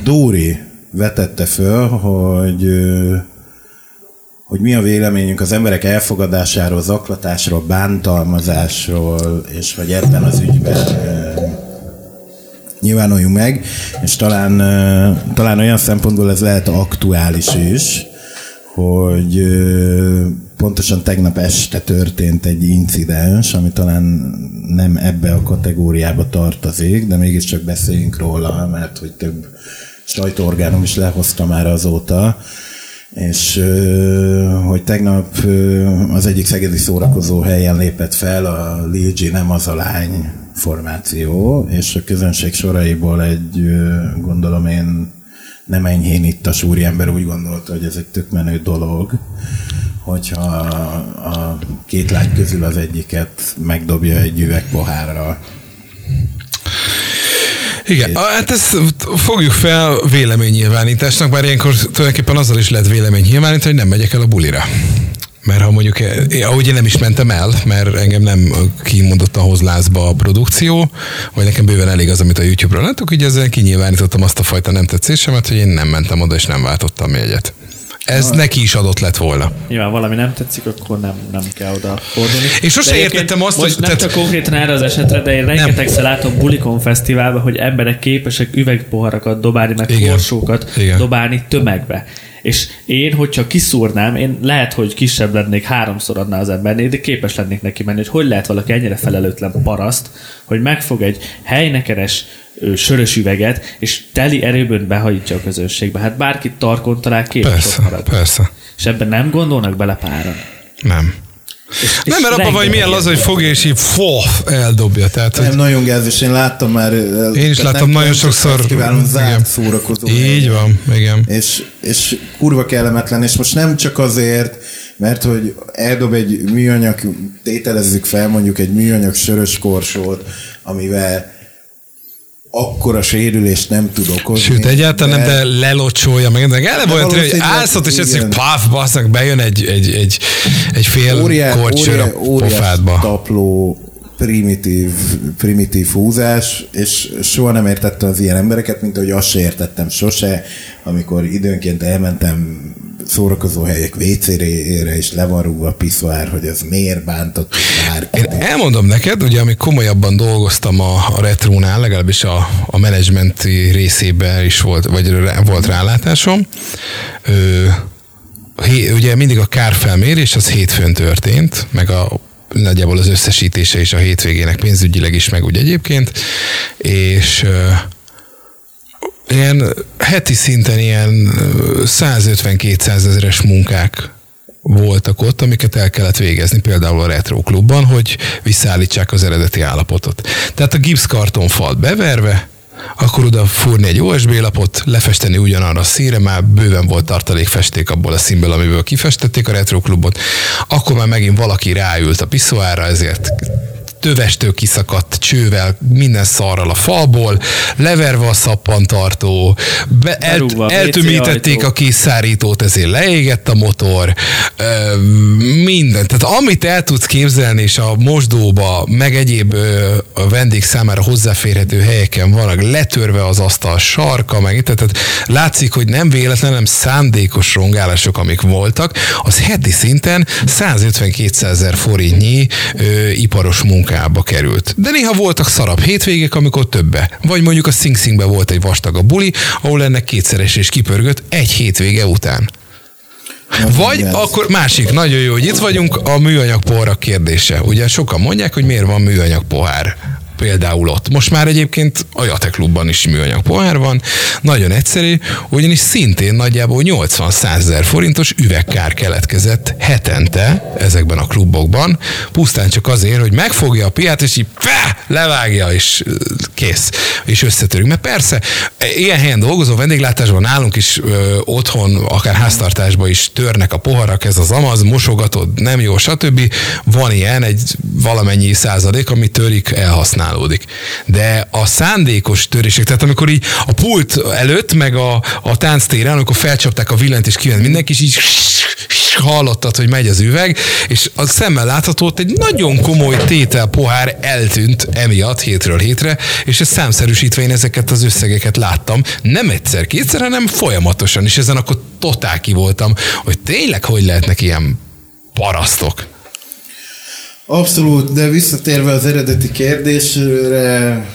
Speaker 3: Dóri vetette föl, hogy hogy mi a véleményünk az emberek elfogadásáról, zaklatásról, bántalmazásról, és hogy ebben az ügyben nyilvánuljunk meg, és talán, talán olyan szempontból ez lehet aktuális is, hogy pontosan tegnap este történt egy incidens, ami talán nem ebbe a kategóriába tartozik, de mégiscsak beszéljünk róla, mert hogy több sajtóorgánum is lehozta már azóta, és hogy tegnap az egyik szegedi szórakozó helyen lépett fel a Lil nem az a lány formáció, és a közönség soraiból egy, gondolom én, nem enyhén itt a súriember úgy gondolta, hogy ez egy tök menő dolog, hogyha a két lány közül az egyiket megdobja egy üveg pohárral.
Speaker 1: Igen. Hát ezt fogjuk fel véleménynyilvánításnak, bár ilyenkor tulajdonképpen azzal is lehet véleménynyilvánítani, hogy nem megyek el a bulira. Mert ha mondjuk, én, ahogy én nem is mentem el, mert engem nem kimondottan hoz lázba a produkció, vagy nekem bőven elég az, amit a YouTube-ra látok, így ezzel kinyilvánítottam azt a fajta nem tetszésemet, hogy én nem mentem oda, és nem váltottam jegyet. Ez neki is adott lett volna.
Speaker 2: Nyilván valami nem tetszik, akkor nem, nem kell oda fordulni.
Speaker 1: Én sose értettem azt, hogy-
Speaker 2: nem
Speaker 1: tehát-
Speaker 2: csak konkrétan erre az esetre, de én rengetegszer látom Bulikon Fesztiválban, hogy emberek képesek üvegpoharakat dobálni, meg
Speaker 1: Igen.
Speaker 2: korsókat
Speaker 1: Igen.
Speaker 2: dobálni tömegbe. És én, hogyha kiszúrnám, én lehet, hogy kisebb lennék háromszor adná az embernél, de képes lennék neki menni, hogy hogy lehet valaki ennyire felelőtlen paraszt, hogy megfog egy helynekeres sörös üveget, és teli erőből behajítja a közönségbe. Hát bárkit tarkon talál képes ott
Speaker 1: Persze, persze.
Speaker 2: És ebben nem gondolnak bele páran.
Speaker 1: Nem.
Speaker 2: És,
Speaker 1: Nem, mert abban vagy milyen laza, hogy fogja és így fof, eldobja. Tehát, hogy
Speaker 3: Nem nagyon gáz, és én láttam már...
Speaker 1: Én is láttam nagyon sokszor.
Speaker 3: Kívánom, zárt szórakozó.
Speaker 1: így van, igen.
Speaker 3: És, és kurva kellemetlen, és most nem csak azért, mert hogy eldob egy műanyag, tételezzük fel mondjuk egy műanyag sörös korsót, amivel akkora sérülést nem tud okozni.
Speaker 1: Sőt, egyáltalán nem, de lelocsolja meg. De eleve olyan, hogy
Speaker 3: valószínűleg
Speaker 1: állszot, és ez
Speaker 3: igen.
Speaker 1: paf, basszak, bejön egy, egy, egy, egy fél
Speaker 3: óriá,
Speaker 1: korcsör a
Speaker 3: óriá, óriás
Speaker 1: pofádba.
Speaker 3: tapló, primitív, primitív húzás, és soha nem értettem az ilyen embereket, mint ahogy azt se értettem sose, amikor időnként elmentem szórakozó helyek WC-re, és le van rúgva a piszoár, hogy az miért bántott bárkit.
Speaker 1: Én elmondom neked, ugye amíg komolyabban dolgoztam a, a retrónál, legalábbis a, a menedzsmenti részében is volt, vagy volt rálátásom. Ö, hé, ugye mindig a kárfelmérés az hétfőn történt, meg a nagyjából az összesítése is a hétvégének pénzügyileg is, meg úgy egyébként, és ilyen heti szinten ilyen ö, 150-200 ezeres munkák voltak ott, amiket el kellett végezni, például a Retro Klubban, hogy visszaállítsák az eredeti állapotot. Tehát a gipszkartonfalt beverve, akkor oda fúrni egy OSB lapot, lefesteni ugyanarra a színre, már bőven volt tartalékfesték abból a színből, amiből kifestették a Retro Klubot, akkor már megint valaki ráült a piszoára, ezért tövestől kiszakadt csővel, minden szarral a falból, leverve a szappantartó, be, el, eltömítették a készszárítót, ezért leégett a motor, ö, minden. Tehát amit el tudsz képzelni, és a mosdóba, meg egyéb ö, a vendég számára hozzáférhető helyeken vannak letörve az asztal sarka, meg tehát látszik, hogy nem véletlen, hanem szándékos rongálások, amik voltak, az heti szinten 150-200 ezer forintnyi ö, iparos munkába került. De néha voltak szarab hétvégek, amikor többe. Vagy mondjuk a Sing Singbe volt egy vastag a buli, ahol ennek kétszeres és kipörgött egy hétvége után. Vagy akkor másik, nagyon jó, hogy itt vagyunk, a műanyag poharak kérdése. Ugye sokan mondják, hogy miért van műanyag pohár például ott. Most már egyébként a Jate klubban is műanyag pohár van. Nagyon egyszerű, ugyanis szintén nagyjából 80-100 ezer forintos üvegkár keletkezett hetente ezekben a klubokban, pusztán csak azért, hogy megfogja a piát, és így pá, levágja, és kész, és összetörünk. Mert persze, ilyen helyen dolgozó vendéglátásban nálunk is ö, otthon, akár háztartásban is törnek a poharak, ez az amaz, mosogatod, nem jó, stb. Van ilyen, egy valamennyi százalék, ami törik, elhasználódik. De a szándékos törések, tehát amikor így a pult előtt, meg a, a tánctéren, amikor felcsapták a villanyt és kiment mindenki, és így hallottad, hogy megy az üveg, és a szemmel látható, hogy egy nagyon komoly tétel pohár eltűnt emiatt hétről hétre, és ezt számszerűsítve én ezeket az összegeket láttam, nem egyszer, kétszer, hanem folyamatosan, és ezen akkor totál ki voltam, hogy tényleg hogy lehetnek ilyen parasztok.
Speaker 3: Abszolút, de visszatérve az eredeti kérdésre,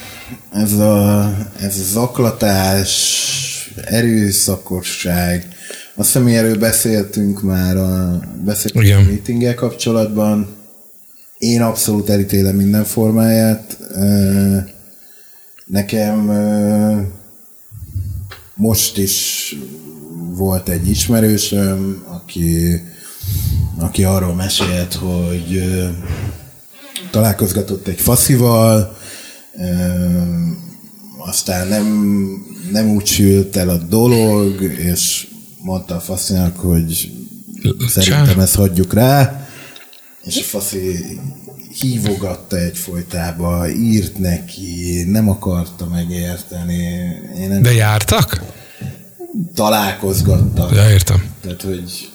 Speaker 3: ez a, ez a zaklatás, erőszakosság, azt hiszem, erről beszéltünk már a, beszéltünk
Speaker 1: Igen.
Speaker 3: a meetinggel kapcsolatban. Én abszolút elítélem minden formáját. Nekem most is volt egy ismerősöm, aki, aki arról mesélt, hogy találkozgatott egy faszival, aztán nem, nem úgy sült el a dolog, és mondta a faszinak, hogy szerintem ezt hagyjuk rá, és a faszi hívogatta egyfolytába, írt neki, nem akarta megérteni. Én nem
Speaker 1: De jártak?
Speaker 3: találkozgattak.
Speaker 1: Ja, értem.
Speaker 3: Tehát, hogy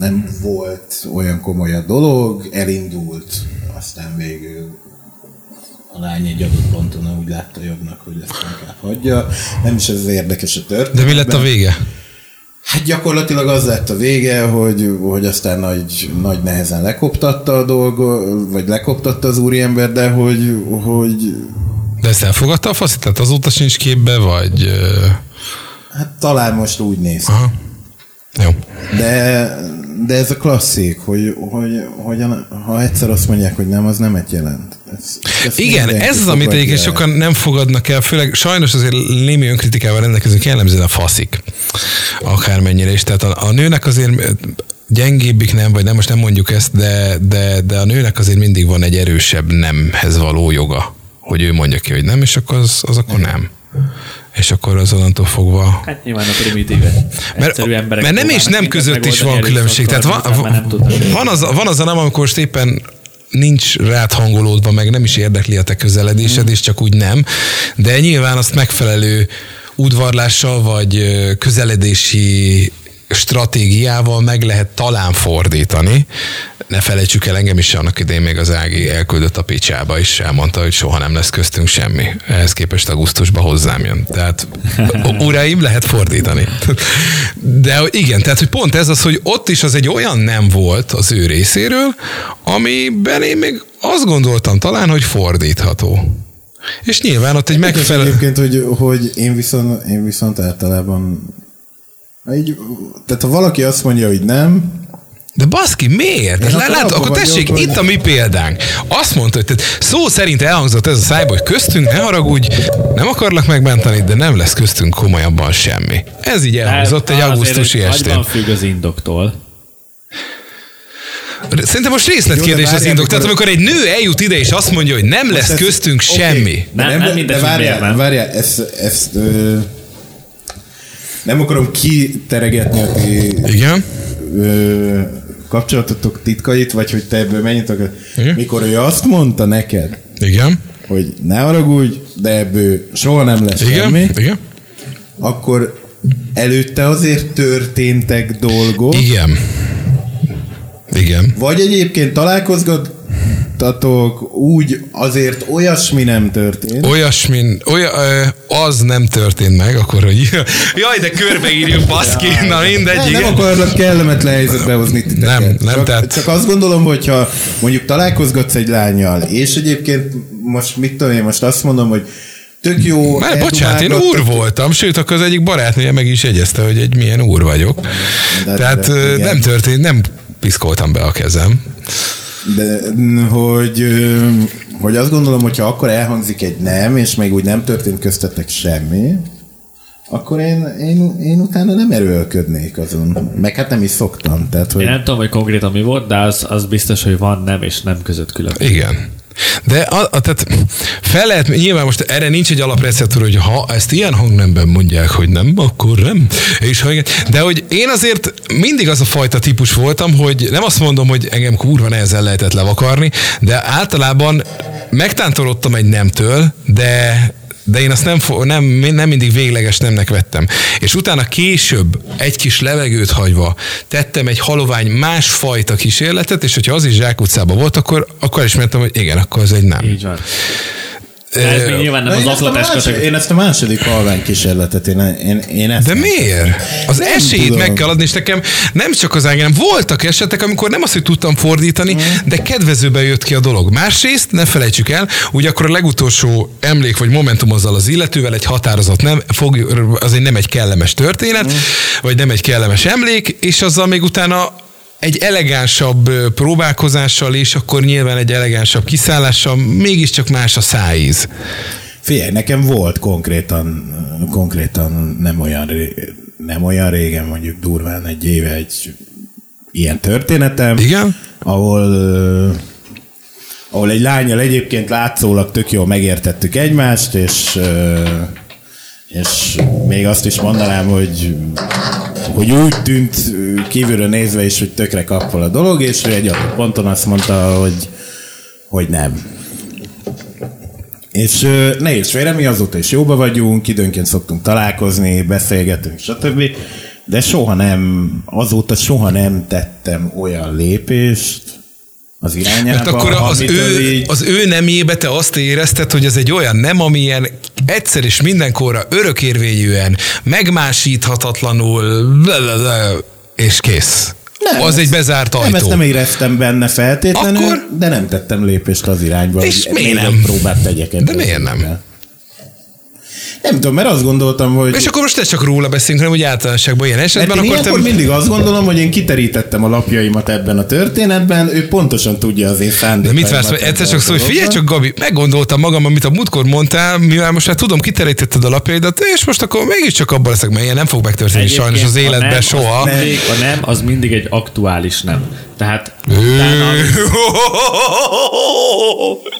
Speaker 3: nem volt olyan komoly a dolog, elindult, aztán végül a lány egy adott ponton úgy látta jobbnak, hogy ezt inkább hagyja. Nem is ez az érdekes a történet.
Speaker 1: De mi lett a vége?
Speaker 3: Hát gyakorlatilag az lett a vége, hogy, hogy aztán nagy, nagy nehezen lekoptatta a dolgot, vagy lekoptatta az úriember, de hogy, hogy
Speaker 1: De ezt elfogadta a faszi? Tehát azóta sincs képbe, vagy...
Speaker 3: Hát talán most úgy néz.
Speaker 1: Aha. Jó.
Speaker 3: De, de ez a klasszik, hogy, hogy, hogy ha egyszer azt mondják, hogy nem, az nemet jelent. Ez,
Speaker 1: ez Igen, ez az, amit egyébként sokan nem fogadnak el, főleg sajnos azért némi önkritikával rendelkezünk jellemzően a faszik. Akármennyire is. Tehát a, a nőnek azért gyengébbik nem, vagy nem, most nem mondjuk ezt, de, de, de a nőnek azért mindig van egy erősebb nemhez való joga, hogy ő mondja ki, hogy nem, és akkor az, az akkor nem és akkor az onnantól fogva...
Speaker 2: Hát nyilván a primitíve.
Speaker 1: Mert, emberek mert nem és nem között is van különbség. Tehát van, van, az, van az a nem, amikor most éppen nincs rád hangolódva, meg nem is érdekli a te közeledésed, mm. és csak úgy nem. De nyilván azt megfelelő udvarlással, vagy közeledési stratégiával meg lehet talán fordítani. Ne felejtsük el, engem is annak idején még az Ági elküldött a picsába, és elmondta, hogy soha nem lesz köztünk semmi. Ehhez képest augusztusban hozzám jön. Tehát uraim, lehet fordítani. De igen, tehát hogy pont ez az, hogy ott is az egy olyan nem volt az ő részéről, amiben én még azt gondoltam talán, hogy fordítható. És nyilván ott egy megfelelő...
Speaker 3: Egyébként, hogy, hogy én, viszont, én viszont általában így, tehát ha valaki azt mondja, hogy nem,
Speaker 1: de baszki, miért? Hát lát, akkor tessék, vagyok, itt a mi példánk. Azt mondta, hogy tehát szó szerint elhangzott ez a szájba, hogy köztünk, ne haragudj, nem akarlak megbántani, de nem lesz köztünk komolyabban semmi. Ez így elhangzott egy augusztusi estén.
Speaker 2: függ az indoktól.
Speaker 1: Szerintem most részletkérdés az indok. Tehát amikor egy nő eljut ide és azt mondja, hogy nem lesz köztünk semmi.
Speaker 2: Nem, nem, nem,
Speaker 3: de várjál, várjál, ezt, ezt ö, nem akarom kiteregetni a ti
Speaker 1: Igen?
Speaker 3: Ö, kapcsolatotok titkait, vagy hogy te ebből. Igen? Mikor ő azt mondta neked,
Speaker 1: Igen?
Speaker 3: hogy ne haragudj, de ebből soha nem lesz
Speaker 1: Igen?
Speaker 3: semmi,
Speaker 1: Igen?
Speaker 3: akkor előtte azért történtek dolgok.
Speaker 1: Igen. Igen.
Speaker 3: Vagy egyébként találkozgat, tatok, úgy azért olyasmi nem történt.
Speaker 1: Olyasmi, olyan, az nem történt meg, akkor hogy [laughs] jaj, de körbeírjuk, baszki, ja, na mindegy.
Speaker 3: Nem, nem akarlak kellemetlen helyzetbe hozni titeket.
Speaker 1: Nem, nem,
Speaker 3: csak,
Speaker 1: tehát...
Speaker 3: Csak azt gondolom, hogyha mondjuk találkozgatsz egy lányjal, és egyébként most mit tudom én, most azt mondom, hogy tök jó.
Speaker 1: Már bocsánat, én úr voltam, sőt, akkor az egyik barátnője meg is jegyezte, hogy egy milyen úr vagyok. De, Tehát de, nem történt, nem piszkoltam be a kezem.
Speaker 3: De hogy, hogy azt gondolom, hogyha akkor elhangzik egy nem, és még úgy nem történt köztetek semmi, akkor én, én, én utána nem erőlködnék azon. Meg hát nem is szoktam. Tehát, hogy...
Speaker 2: Én nem tudom, hogy konkrétan mi volt, de az, az biztos, hogy van nem és nem között különbség.
Speaker 1: Igen. De a, a, tehát fel lehet, nyilván most erre nincs egy alapreceptor, hogy ha ezt ilyen hangnemben mondják, hogy nem, akkor nem. És ha igen, de hogy én azért mindig az a fajta típus voltam, hogy nem azt mondom, hogy engem kurva nehezen lehetett levakarni, de általában megtántorodtam egy nemtől, de de én azt nem, nem, nem mindig végleges nemnek vettem. És utána később egy kis levegőt hagyva tettem egy halovány másfajta kísérletet, és hogyha az is zsákutcában volt, akkor, akkor is mentem, hogy igen, akkor az egy nem.
Speaker 2: Így van. Ez még nyilván nem az aklatás
Speaker 3: másod, Én ezt a második halvány kísérletet, én, én, én ezt
Speaker 1: De miért? Az nem esélyt tudom. meg kell adni, és nekem nem csak az engem, voltak esetek, amikor nem azt, hogy tudtam fordítani, mm. de kedvezőben jött ki a dolog. Másrészt, ne felejtsük el, ugye akkor a legutolsó emlék vagy momentum azzal az illetővel egy határozat nem, fog, az egy nem egy kellemes történet, mm. vagy nem egy kellemes emlék, és azzal még utána egy elegánsabb próbálkozással, és akkor nyilván egy elegánsabb kiszállással, mégiscsak más a szájíz.
Speaker 3: Figyelj, nekem volt konkrétan, konkrétan nem olyan, nem olyan régen, mondjuk durván egy éve egy ilyen történetem.
Speaker 1: Igen?
Speaker 3: Ahol ahol egy lányjal egyébként látszólag tök jól megértettük egymást, és és még azt is mondanám, hogy, hogy úgy tűnt kívülről nézve is, hogy tökre kappol a dolog, és ő egy adott ponton azt mondta, hogy, hogy nem. És ne is félre, mi azóta is jóba vagyunk, időnként szoktunk találkozni, beszélgetünk, stb. De soha nem, azóta soha nem tettem olyan lépést, az irányába. Mert
Speaker 1: akkor az ő, így... az ő nemjébe te azt érezted, hogy ez egy olyan nem, amilyen egyszer és mindenkorra örökérvényűen, megmásíthatatlanul, és kész. Nem, az egy bezárt ajtó.
Speaker 3: Nem, ezt nem éreztem benne feltétlenül, Akkor? de nem tettem lépést az irányba.
Speaker 1: És miért nem?
Speaker 3: Próbát tegyek
Speaker 1: De miért nem?
Speaker 3: Nem tudom, mert azt gondoltam, hogy...
Speaker 1: És akkor most ne csak róla beszélünk, hanem úgy általánosságban ilyen
Speaker 3: Mert
Speaker 1: esetben,
Speaker 3: én
Speaker 1: akkor te...
Speaker 3: mindig azt gondolom, hogy én kiterítettem a lapjaimat ebben a történetben, ő pontosan tudja az én
Speaker 1: De
Speaker 3: szándékaimat.
Speaker 1: mit vársz?
Speaker 3: ebben
Speaker 1: Egyszer csak szó, hogy figyelj csak, Gabi, meggondoltam magam, amit a múltkor mondtál, mivel most már tudom, kiterítetted a lapjaidat, és most akkor mégiscsak abban leszek, mert ilyen nem fog megtörténni sajnos az
Speaker 2: Egyébként
Speaker 1: életben
Speaker 2: nem,
Speaker 1: soha.
Speaker 2: Az mindig, a nem, az mindig egy aktuális nem. Tehát utána...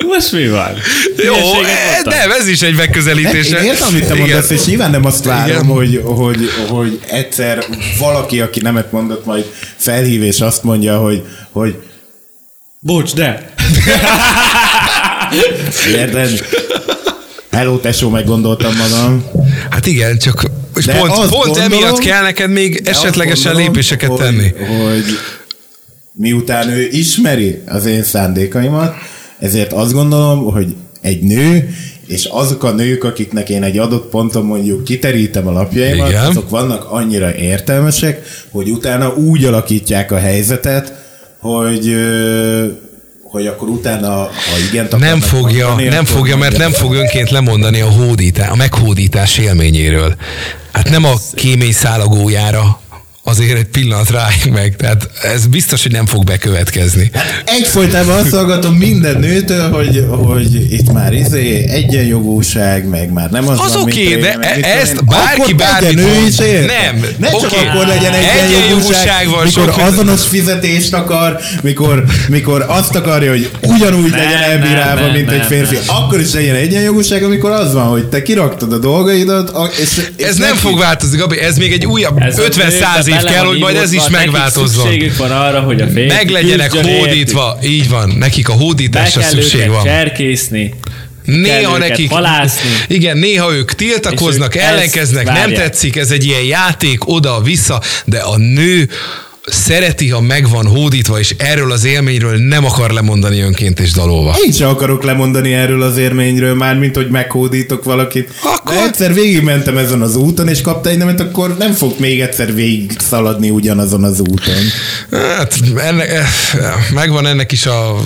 Speaker 2: Most mi van?
Speaker 1: Jó, eh, nem, ez is egy megközelítés.
Speaker 3: én értem, amit te mondasz, és nyilván nem azt várom,
Speaker 1: Igen.
Speaker 3: hogy, hogy, hogy egyszer valaki, aki nemet mondott, majd felhív és azt mondja, hogy, hogy
Speaker 2: Bocs, de.
Speaker 3: érted? Hello, tesó, meggondoltam magam.
Speaker 1: Hát igen, csak és
Speaker 3: De
Speaker 1: pont, pont
Speaker 3: gondolom-
Speaker 1: emiatt kell neked még
Speaker 3: De
Speaker 1: esetlegesen
Speaker 3: gondolom,
Speaker 1: lépéseket
Speaker 3: hogy,
Speaker 1: tenni.
Speaker 3: Hogy miután ő ismeri az én szándékaimat, ezért azt gondolom, hogy egy nő, és azok a nők, akiknek én egy adott ponton mondjuk kiterítem a lapjaimat,
Speaker 1: Igen.
Speaker 3: azok vannak annyira értelmesek, hogy utána úgy alakítják a helyzetet, hogy hogy akkor utána, ha igen,
Speaker 1: Nem fogja, nem fogja, mert nem fog önként lemondani a, hódítá, a meghódítás élményéről. Hát nem a kémény szálagójára azért egy pillanat rájuk meg. Tehát ez biztos, hogy nem fog bekövetkezni.
Speaker 3: Egyfolytában azt hallgatom minden nőtől, hogy, hogy itt már izé egyenjogúság, meg már nem az
Speaker 1: Az
Speaker 3: van,
Speaker 1: oké,
Speaker 3: a-
Speaker 1: de
Speaker 3: meg
Speaker 1: e- ezt
Speaker 3: én.
Speaker 1: bárki bármit
Speaker 3: legyen ő
Speaker 1: mond.
Speaker 3: is érte.
Speaker 1: Nem,
Speaker 3: Ne csak
Speaker 1: oké.
Speaker 3: akkor legyen egyenjogúság,
Speaker 1: van,
Speaker 3: mikor
Speaker 1: sok-
Speaker 3: azonos fizetést akar, mikor, mikor azt akarja, hogy ugyanúgy
Speaker 2: Nem,
Speaker 3: legyen elbírálva,
Speaker 2: nem,
Speaker 3: mint egy
Speaker 2: nem,
Speaker 3: férfi.
Speaker 2: nem.
Speaker 3: Akkor is legyen egyenjogúság, amikor az van, hogy te kiraktad a dolgaidat, és, és
Speaker 1: Ez nem fog változni, Gabi, ez még egy újabb
Speaker 2: Ez a
Speaker 1: 50-100
Speaker 2: bele
Speaker 1: kell, hogy majd ez is megváltozzon.
Speaker 2: Szükségük van arra, hogy a férfi
Speaker 1: Meg legyenek
Speaker 2: küzdjön
Speaker 1: hódítva, így van, nekik a hódításra szükség van.
Speaker 2: cserkészni.
Speaker 1: Néha nekik,
Speaker 2: halászni.
Speaker 1: igen, néha ők tiltakoznak,
Speaker 2: És
Speaker 1: ellenkeznek, nem tetszik, ez egy ilyen játék oda-vissza, de a nő szereti, ha meg van hódítva, és erről az élményről nem akar lemondani önként és dalolva.
Speaker 3: Én sem akarok lemondani erről az érményről, már mint hogy meghódítok valakit.
Speaker 1: Akkor-
Speaker 3: De egyszer végigmentem ezen az úton, és kapta egy nemet, akkor nem fog még egyszer végig szaladni ugyanazon az úton.
Speaker 1: Hát ennek, eh, megvan ennek is a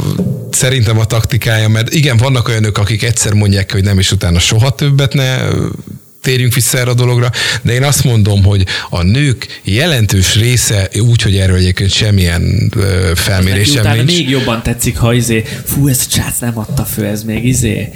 Speaker 1: szerintem a taktikája, mert igen, vannak olyanok, akik egyszer mondják, hogy nem, és utána soha többet ne térjünk vissza erre a dologra, de én azt mondom, hogy a nők jelentős része, úgy, hogy erről egyébként semmilyen felmérésem
Speaker 2: utána
Speaker 1: nincs.
Speaker 2: még jobban tetszik, ha izé, fú, ez a csác nem adta föl, ez még izé.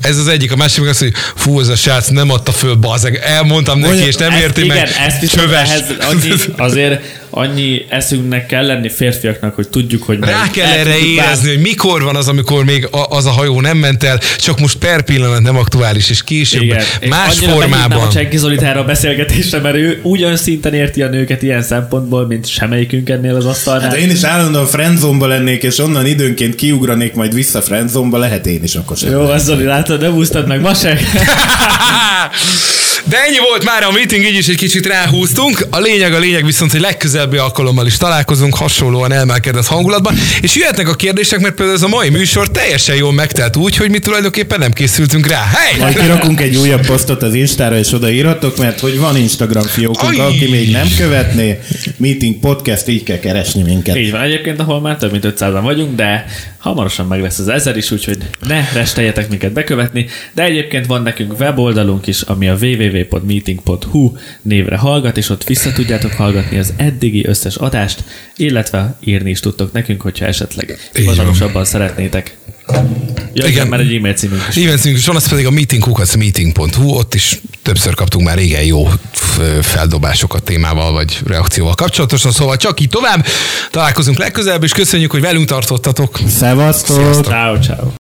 Speaker 1: Ez az egyik, a másik az, hogy fú, ez a srác nem adta föl, bazeg. Elmondtam neki,
Speaker 3: Olyan-
Speaker 1: és nem
Speaker 2: Ezt-
Speaker 1: érti
Speaker 2: igen,
Speaker 1: meg.
Speaker 2: ezt viszont
Speaker 1: Csöves.
Speaker 2: ehhez annyi, [laughs] azért annyi eszünknek kell lenni férfiaknak, hogy tudjuk, hogy
Speaker 1: Rá kell
Speaker 2: el
Speaker 1: erre érezni, hogy mikor van az, amikor még a, az a hajó nem ment el, csak most per pillanat nem aktuális, és később
Speaker 2: Igen.
Speaker 1: Más
Speaker 2: annyira
Speaker 1: formában.
Speaker 2: a Csenki Zolit erre a beszélgetésre, mert ő ugyan szinten érti a nőket ilyen szempontból, mint semmelyikünk ennél az asztalnál.
Speaker 3: Hát én is állandóan friendzone lennék, és onnan időnként kiugranék majd vissza friendzone lehet én is akkor sem.
Speaker 2: Jó, az Zoli, látod, nem úsztad meg ma se. [laughs]
Speaker 1: De ennyi volt már a meeting, így is egy kicsit ráhúztunk. A lényeg, a lényeg viszont, hogy legközelebbi alkalommal is találkozunk hasonlóan elmelkedett hangulatban, és jöhetnek a kérdések, mert például ez a mai műsor teljesen jól megtelt úgy, hogy mi tulajdonképpen nem készültünk rá.
Speaker 3: Majd
Speaker 1: Hey!
Speaker 3: kirakunk egy újabb posztot az Instára, és odaírhatok, mert hogy van Instagram fiókunk,
Speaker 1: Aj!
Speaker 3: aki még nem követné, Meeting Podcast, így kell keresni minket.
Speaker 2: Így van, egyébként, ahol már több mint 500-an vagyunk, de hamarosan meg lesz az ezer is, úgyhogy ne resteljetek minket bekövetni, de egyébként van nekünk weboldalunk is, ami a www.meeting.hu névre hallgat, és ott vissza tudjátok hallgatni az eddigi összes adást, illetve írni is tudtok nekünk, hogyha esetleg hivatalosabban szeretnétek. Ja, igen, már egy e-mail címünk is.
Speaker 1: Eventsünk is van, az pedig a meetingkukac.meeting.hu, ott is többször kaptunk már régen jó feldobásokat témával vagy reakcióval kapcsolatosan, szóval csak így tovább. Találkozunk legközelebb, és köszönjük, hogy velünk tartottatok.
Speaker 3: Szevasztok!
Speaker 2: Ciao, ciao.